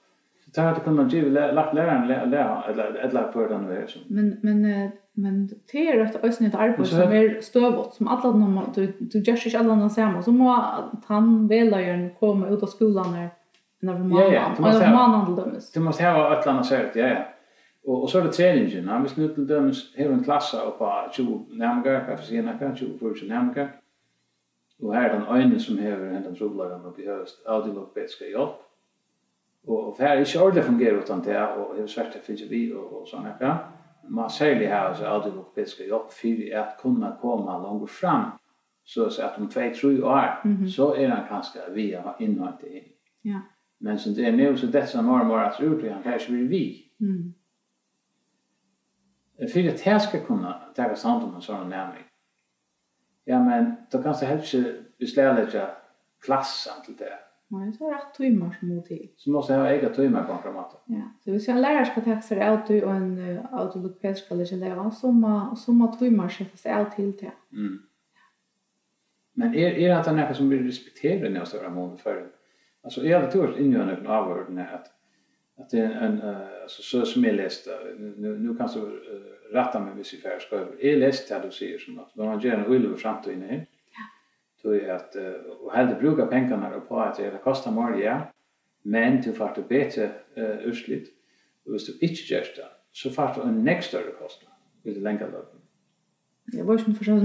Det här kunde man ju lagt läraren lära eller eller för den vägen. Men men men det är rätt ösn ett arbete som är stövot som alla de du du gör inte alla de samma så må han välja ju komma ut av skolan när när man Ja, ja, du måste dömes. Du måste ha ett annat sätt, ja ja. Och och så är det träningen. Han måste nu till döms här en klass på 20 närmare kanske sena kanske 20 närmare. Och här den ene som häver den trubblaren uppe i höst, alltid upp bättre jobb og för är ju ordentligt fungerer utan det og det är svårt att fylla vi og sånn här. Man särskilt här så att det går fiska upp för att kunna komma långt fram så så at om 2 3 år så er han kanske via inåt in. Ja. Men så det er nu så dessa normer att utrymma kanske vill vi. Mm. För att här ska kunna ta oss hand om en sån nämning. Ja, men då kanske helst vi släller klassen till det. Nej, så är det timmar som må till. Så måste jag ha egna timmar på en framåt. Ja, så hvis ska lära ska ta sig ut och en uh, autolokpes ska lära lära så må timmar så fast ut till det. Mm. Men är är det något som blir respekterat när stora mål för alltså är det tur inne i en avord när att att det är en uh, alltså så som jag läste nu nu kan så rätta mig hvis jag ska. Jag läste det du säger som att man gör en ulv framåt inne tog att uh, och hade bruka pengarna på att det kostar mer ja men du får det bättre uh, utslitt och hvis du inte gör det så får du en nästa större kostnad vid det längre löpet jag var ju inte förstås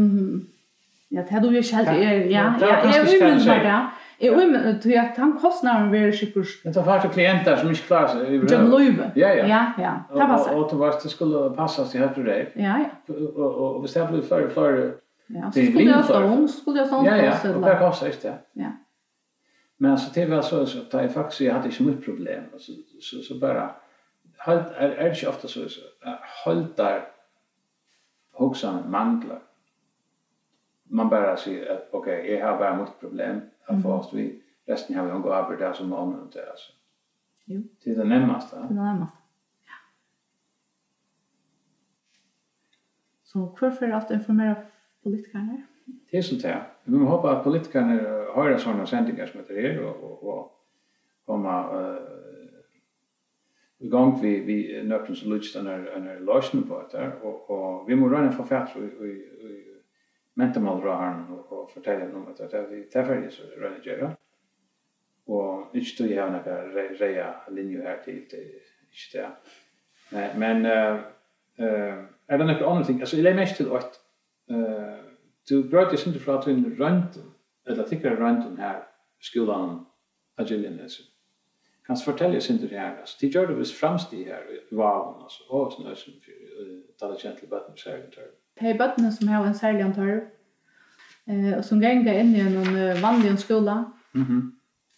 ja det hade ju själv ja ja jag vill inte det Jeg vil med til at han kostnaden vil sikkert... Det var fart klienter som ikke klarer seg. Jøm løyve. Ja, ja. Ja, ja. Det passer. Og, og, og det skulle passe til høyre deg. Ja, ja. Og, og, og hvis det blir før, før Ja, så skulle jag stå om, skulle jag stå hon. Ja, ja, och det kostar inte. Ja. Men alltså det var så, så att jag faktiskt jag hade inte mycket problem. Alltså, så, så bara, halt, är, är det inte ofta så, så haltar hoxan manglar. Man bara säger att okej, okay, jag har bara mycket problem att få oss vi Resten har vi omgå över det som om det Alltså. Jo. Det är det närmaste. Det är det närmaste. Så hvorfor att informera politikerna. Det är sånt här. Vi hoppas att politikerna har sådana sändningar som heter er och, och, och komma uh, igång vi, vi nöppen som lyckas den här lösningen på det här. Och, och vi må röna för fatt och, och, och mentamall röraren och, och fortälla dem att det här vi träffar det så röna göra. Och inte då jag har några reja linjer här till, till inte det. Men, men uh, uh, är det några andra ting? Alltså, jag lägger mest till att eh du brøt jeg sinte fra til en røntgen, eller tikkere røntgen her, skolan av Gillianese. Kan fortelle sinte det her, altså, de gjør det visst fremstig her, i vaven, altså, og snøsen, da det kjent til bøtten særlig antørv. Det er bøttene som har en særlig Eh, og som ganger inn i en vanlig skola, mm -hmm.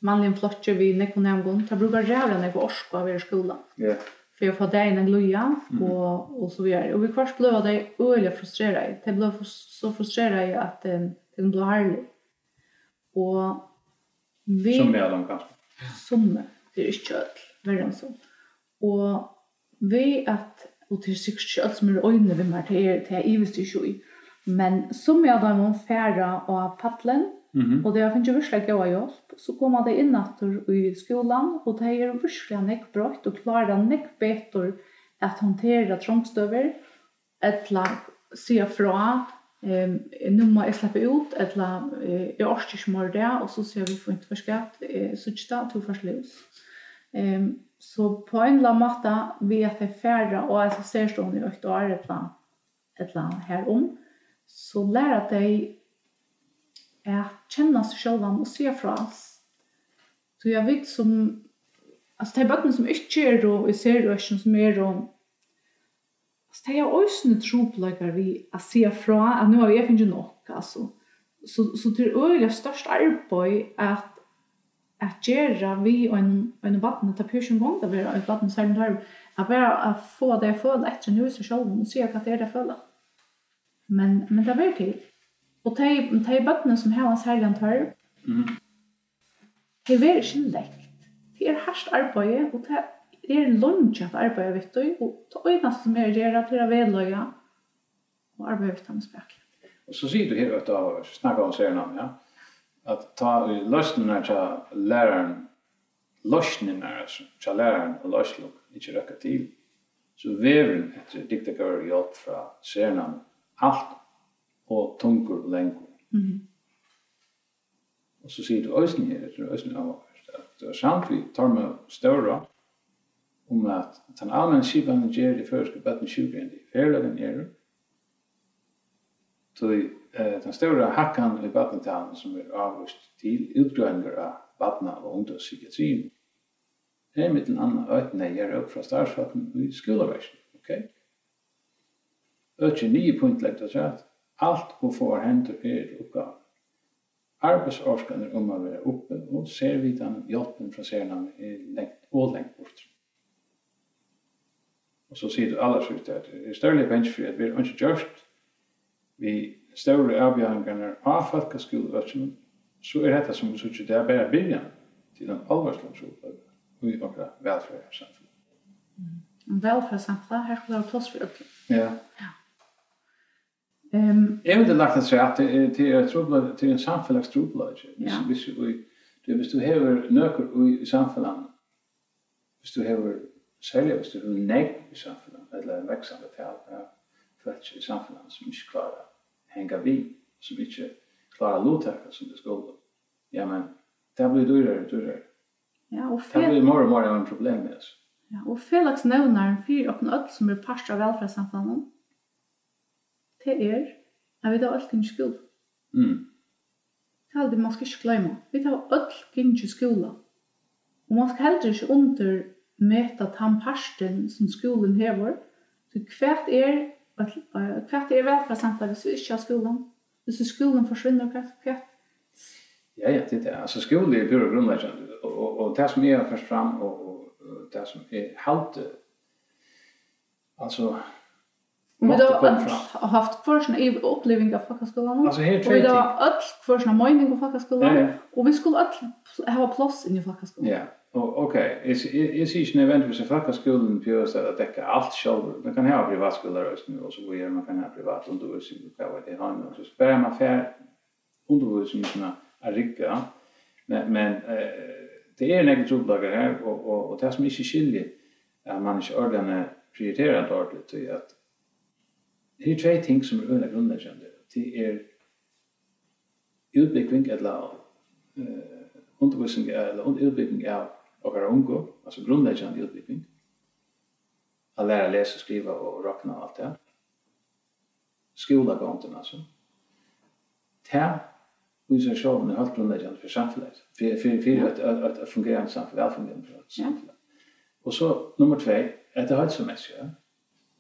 vanlig flotter vi nekken og nærmgånd, da bruker rævlen jeg på orsk av i skola. Ja. Yeah för jag får det en gloja och och så vidare. Och vi kvart blev det öliga frustrerade. Det blev så frustrerade att eh, det blev härligt. Och vi som är de kanske. Som det är inte öll, värre än så. Och vi att och till sig själv som är ögonen vid mig till er, till jag ivest i. Men som jag då var färra av paddlen Mm -hmm. Og det har finnst jo virkelig gøy hjelp. Så kommer de inn etter i skolan, og det er virkelig nekk brøtt, og klarer nekk betur at håndtere trångstøver, etla sier fra, um, nu må jag släppa ut, etla eh, jeg orker ikke mer det, og så ser vi for inte förskatt eh, så sutsta, to forslivs. Ehm så på en la matta vi att det färra och alltså ser stå stående i økt og er etla, etla här om, så lærer de är att känna sig själva och se fra oss. Så jag vet som alltså det är bötten som inte är då i ser och som är då Alltså det er også noe troplökar vi å se fra, at nå har vi finnet nok, altså. Så, så det er øyelig størst arbeid at, at gjøre vi og en en vatten att pyrsen gång gang det blir en vatten sen där att bara att få det etter en hus og själv og se hva det er det jeg føler. Men men det vet til. Og de, de bøttene som har en særlig antør, mm. de er ikke lekt. De er hardt arbeid, og de er lunge at arbeid, vet du, og det øyneste som er gjerne, de er vedløye, og arbeid vet han spek. Og så sier du her, vet du, snakker om særnavn, ja, at ta løsningene til læreren, løsningene til læreren og løsning, ikke røkker til, så vever etter diktakører hjelp fra særnavn, alt og tungur og lengur. Mm -hmm. Og så sier du øysen her, det er øysen av at det er samt vi tar med større om at den allmenn skipanen gjør det før skal bøtten sjukker enn de færløven gjør. Så eh, den større hakkan i bøttentalen som er avvist til utgrøyninger av bøttene og ungdomspsykiatrien er mitt en andre øyne gjør opp fra startsfatten i skoleversen. ok? Øyne nye punkt lagt oss Alt hun får hendur er oppgave. Arbeidsårskan er om å være oppe, og ser vi den hjelpen fra serien er lengt og lengt bort. Og så sier du aller sjukt at det er større pensfri at vi er ikke gjørst, vi større avgjøringarna av folkeskolevøtsen, så er dette som vi sier, det er bare byrjan til en alvarslandsjobb og i okra velferdssamfunn. Mm. Velferdssamfunn, her skal det være plass for økken. Ja. Ja. Ehm jag vill lagt sig att det är trubbel till en samfällig trubbel. Ja. Visst vi det visst du har nöker i samfällan. Visst du har sälja visst du nej i samfällan eller en växande tal. Ja. Fetch i samfällan som inte klarar hänga vi som inte klarar lotäcka som det skulle. Ja men det blir dyrare och dyrare. Ja, och fel... Det blir mer och mer av en problem med oss. Ja, och felaks nevnar fyrir okkur öll som er parst av velferdssamfunnet det er at vi tar alt inn i skola. Mm. Det er aldri man skal ikke glemme. Vi tar alt inn i skola. Og man skal heller ikke undermeta den parten som skolen hever. Så hvert er hvert er velferdssamfunnet hvis vi ikke har skolen. Hvis skolen forsvinner, hvert, hvert Ja, ja, det er altså skole er pure grunnleggende, og, og, og det som jeg har først fram, og, og det som jeg halte, altså Men det har haft för såna upplevelser av folkhögskolan. Alltså helt Och det har all för såna mening av folkhögskolan. Ja, ja. Och vi skulle all ha plats i folkhögskolan. Ja. Och okej, okay. is is is en event för folkhögskolan på så att täcka allt själv. Man kan ha privatskolor och så och så gör man kan ha privat undervisning på vad det har nu. Så spär man för undervisning såna rika. Men men eh det är en egen trubbelager här och och och det som inte skiljer att man inte ordentligt prioriterar ordentligt till att Det er tre ting som er øyne grunnleggende. Det er utbygging eller uh, undervisning eller utbygging av okkar ungo, altså grunnleggende utbygging. Å lære å lese, skrive og råkne og alt det. Skolagånden, altså. Ta i seg sjål er helt grunnleggjande for samfunnet. For, for, for et, et, et fungerende samfunn, velfungerende samfunn. Ja. Og så nummer tvei, etter høytsomessig, ja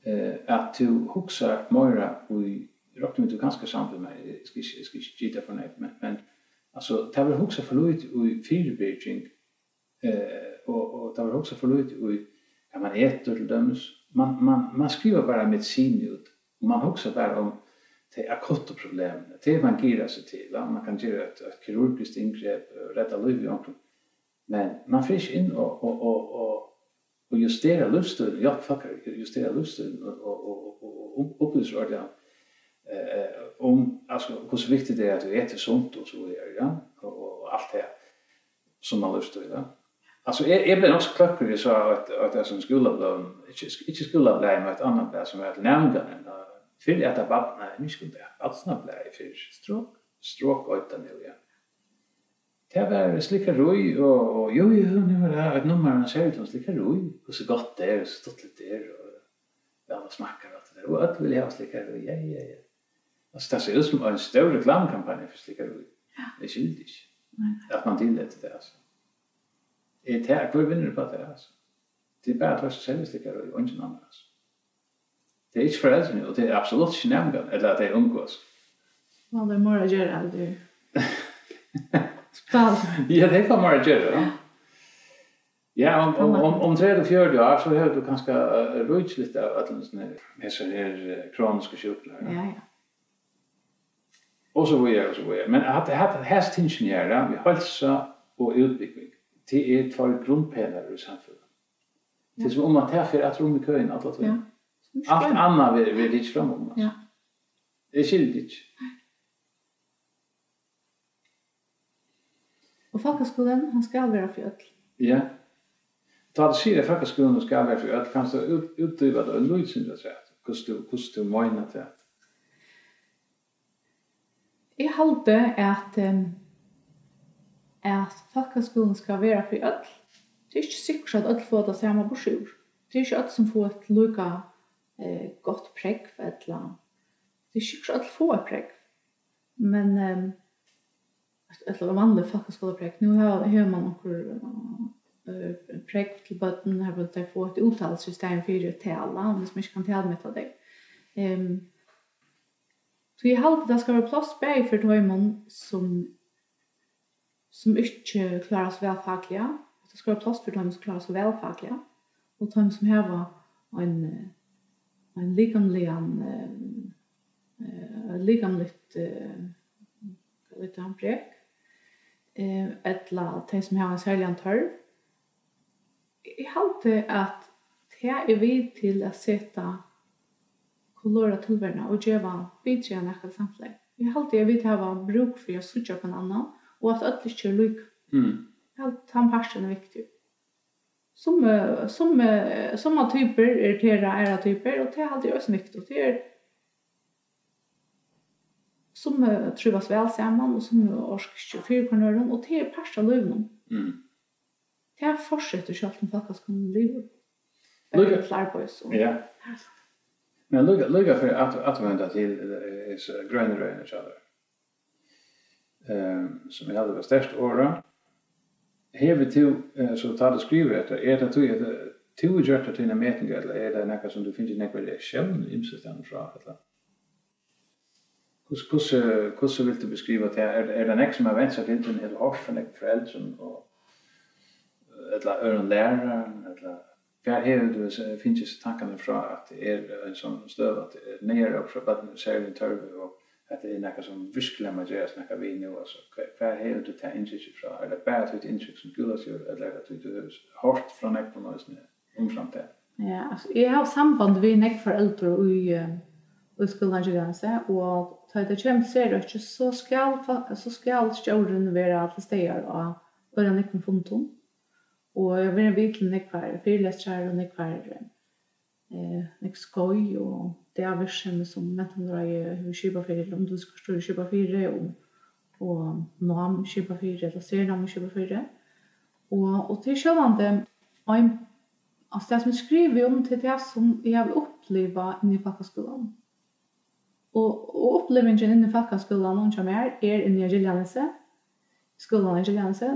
eh att du huxar mera i rakt med du kanske samt med ska ska skita från det men men alltså ta väl huxa förlut i fyrbildning eh och och ta väl huxa förlut i kan man äta till döms man man man skriver bara med sin ut man huxar bara om det akuta problem det man ger sig till va? man kan göra ett, ett kirurgiskt ingrepp rädda liv i omkring men man får in och och och, och og justera lusten, ja, fucker, justera lusten og, og, og, og opplyser det eh, om altså, hur viktig det er at du äter sunt og så videre, ja, og, og alt det som man lustar i, ja. Alltså, jeg, jag blev också klöcker i at, at att jag som ikke inte skolablan, men et annet blad som är ett nämngan, för at jag bara, nej, nu skulle jag, allt snabbt blad i för stråk, stråk åtta nu, ja. Det var slikka roi, og jo, jo, nu var det et nummer han ser ut som slikka roi, og så godt det er, og så stått litt der, og ja, det smakker alt det der, og alt vil jeg ha slikka roi, ja, ja, ja. Altså, det ser ut som en større reklamkampanje for slikka roi. Ja. Det skyldig ikke. Nei. At man tillät det, altså. Er Det her, hvor vinner du på det, altså. Det er bare at hver selv slikka roi, og ingen annet, altså. Det er ikke foreldrene, og det er absolutt ikke nevngan, eller at det er omgås. det er det mora gjør aldri? Spall. Ja, det kan man göra. Ja, om, om, om, om 30-40 år så har du kanskje rujt litt av alle sånne hesser her kroniske sjukler. Ja, ja. Og så videre, og så videre. Men at det hatt hest ingeniere vi hølsa og utbygging, det er tvær grunnpelar i samfunnet. Det er som om man tar for at rom i køyen, alt annat vi er litt fram om. Ja. Det är skilt ikke. Og folkeskolen, han skal være for ødel. Ja. Da du sier at folkeskolen skal være for ødel, kan du utdrive det en løsning, hvordan du mener det? Jeg halte at um, at folkeskolen skal være for ødel. Det er ikke sikkert at ødel får det samme borsjord. Det er ikke ødel som får et lukka eh, godt pregg for et eller annet. Det er ikke sikkert at ødel får et pregg. Men... um, ett eller vanligt folkhögskoleprojekt. Nu har, har man också projekt till botten här på att få ett uttalssystem för att tala om det som inte kan tala med det. Um, så jag har det ska vara plats bär för döjman som som inte klarar sig välfagliga. Det ska vara plats för döjman som klarar sig välfagliga. Och döjman som här var en en likamlig en uh, likamligt uh, lite han brek eh etla te som har en särlig törv. Jag hade att det är vi till att sätta kolora tillvärna och geva bidra näka samtlägg. Jag hade att vi till att ha bruk för att sutja på en annan och att ödligt er lycka. Mm. Jag hade han parsen är viktig. Som, som, som typer är det era typer och det er alltid också viktigt. Det er som uh, trivas vel sammen, og som uh, orsker fyrkornøren, og det er pers av løvnum. Mm. Det er fortsetter selv om folk kan leve. Lugga flarbøys. Ja. Men lugga, lugga for at, at vända til is uh, grønner enn kjallar. Um, som jeg hadde vært størst åra. Hever til, uh, så tar det skriver etter, er det tog at du gjør det til en metning, eller er det nekka som du finner nekva reaksjon, imsestand fra, eller? Hvordan, hvordan, vil du beskrive det? Er, er det nek som har vant seg til den hele for nek foreldren, og eller øren læreren, eller hver her du finnes disse tankene fra at det er en sånn støv, at det er nere opp fra baden, særlig tørve, og at det er nekka som virkelig må gjøre snakka vi nå, altså, hver her du tar inntrykk fra, er det bare et inntrykk som gulas gjør, eller er det du hårdt fra nek på noe, som er omframt det? Ja, altså, jeg har samband med nek foreldre og i skolan granse og ta det kjem ser det ikkje så skal så skal stjórun vera at stegar og vera nekk funtum og eg vera virkelig nekk kvar fyrlestrar og nekk kvar eh nekk skoj og det er virkelig som mentan drar i hur skipa fyrir om du skal stå skipa fyrir og og nam skipa fyrir eller ser nam skipa fyrir og og til sjølvande en Alltså det som jag skriver om till det som jag vill uppleva inne i faktaskolan. Og, og opplevingen inne i Falkaskolan noen som er, er inne i Gjellanese, skolan i Gjellanese,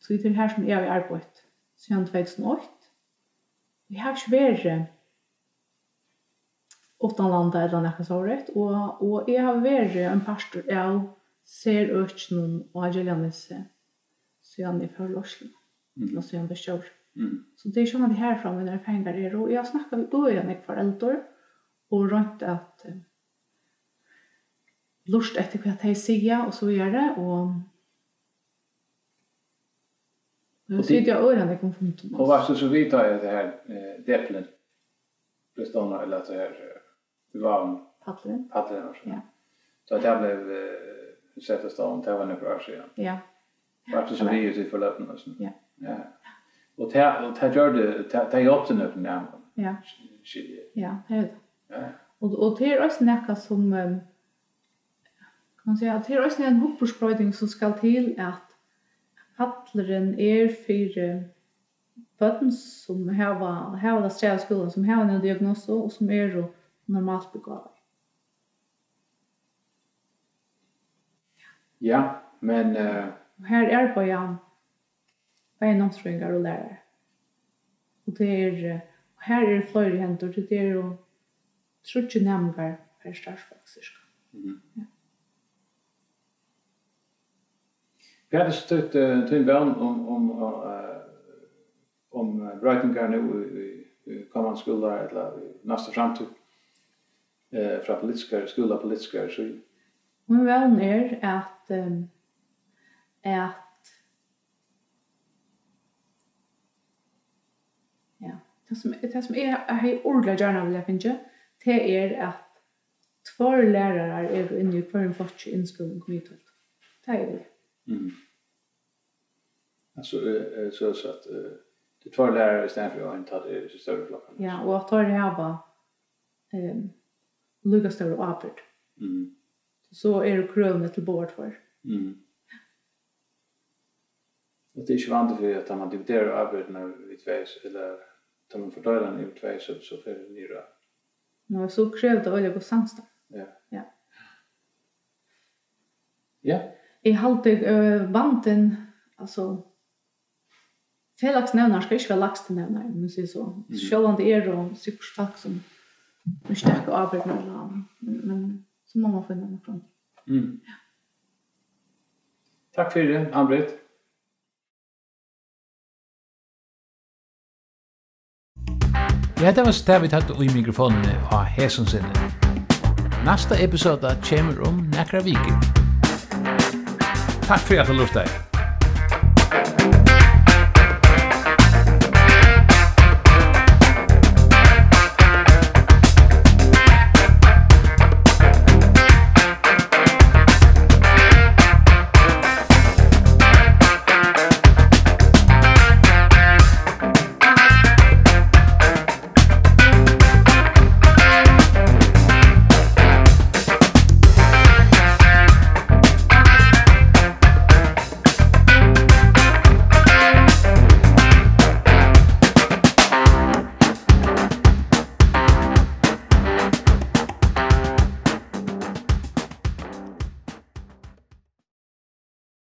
så det er her som jeg har arbeidt siden 2008. Vi har ikke vært åttan landa eller nekka såret, og, og jeg har vært en pastor av ser økjen og Gjellanese siden jeg føler Oslo, mm. og siden det kjør. Mm. Så det er sånn at herfra med når pengar er, og jeg har snakket med øyne jeg foreldre, og rundt at Uh, lust etter hva de sier, og så gjør det, og Nu så sitter jag öran det kom från Thomas. Och varför så vi tar jag det här eh, deplen. Bestånda eller att det här det var en paddlen. Paddlen också. Ja. Så att det blev eh, sätta stan det var några år sedan. Ja. Varför så vi ut i förlöpen och sånt. Ja. Ja. Och det här, och det här gör det, det här jobbet nu när man Ja. Ja, det är det. Ja. Och, och det är också näka som um, man säga att det är också en hopperspröjning som ska till att Halleren er fyrir bøtten som hava, hava det strevet skolen, som hava en diagnose og som er jo normalt begavet. Ja, men... Uh... Her er på Jan, en nomsfrøyngar og lærere. Og det er, og her er fløyre hentor, det er jo trutje nemgar per starsfagsyrska. Mm. Ja. Hva er det støtt til en om, om, uh, om brøytingar nu i, i kommande skolar eller i nästa framtid eh, fra politiskere, skola politiskere? Så... Men vän er at, at ja, det som, det som er, jeg har ordentlig gjerne vil jeg finne, det er at två lärare är inne i kvar en fort i inskolan kommer ut. Det är det. Mm. Alltså eh, så så att det två lärare istället för att inte det så större flock. Ja, och att ta det här bara ehm lugga och apert. Mm. Så är det krönet till bord för. Mm. Och det är ju vant för att man dividerar arbetet när vi tvärs eller tar man fördelar den i tvärs så så för nyra. Nu så krävde olja på samstånd. Ja. Ja. Ja jeg halte uh, vanten, altså, Felagsnevnar skal ikke være lagstenevnar, men sier så. Selv om det er og superstak som er sterke arbeid med land, men så må man finne noe frem. Mm. Ja. Takk for det, Ann-Britt. Ja, det var stedet vi tatt i mikrofonene av Hesonsinne. Nasta episode kommer om nekra viker. Takk for at du lurte.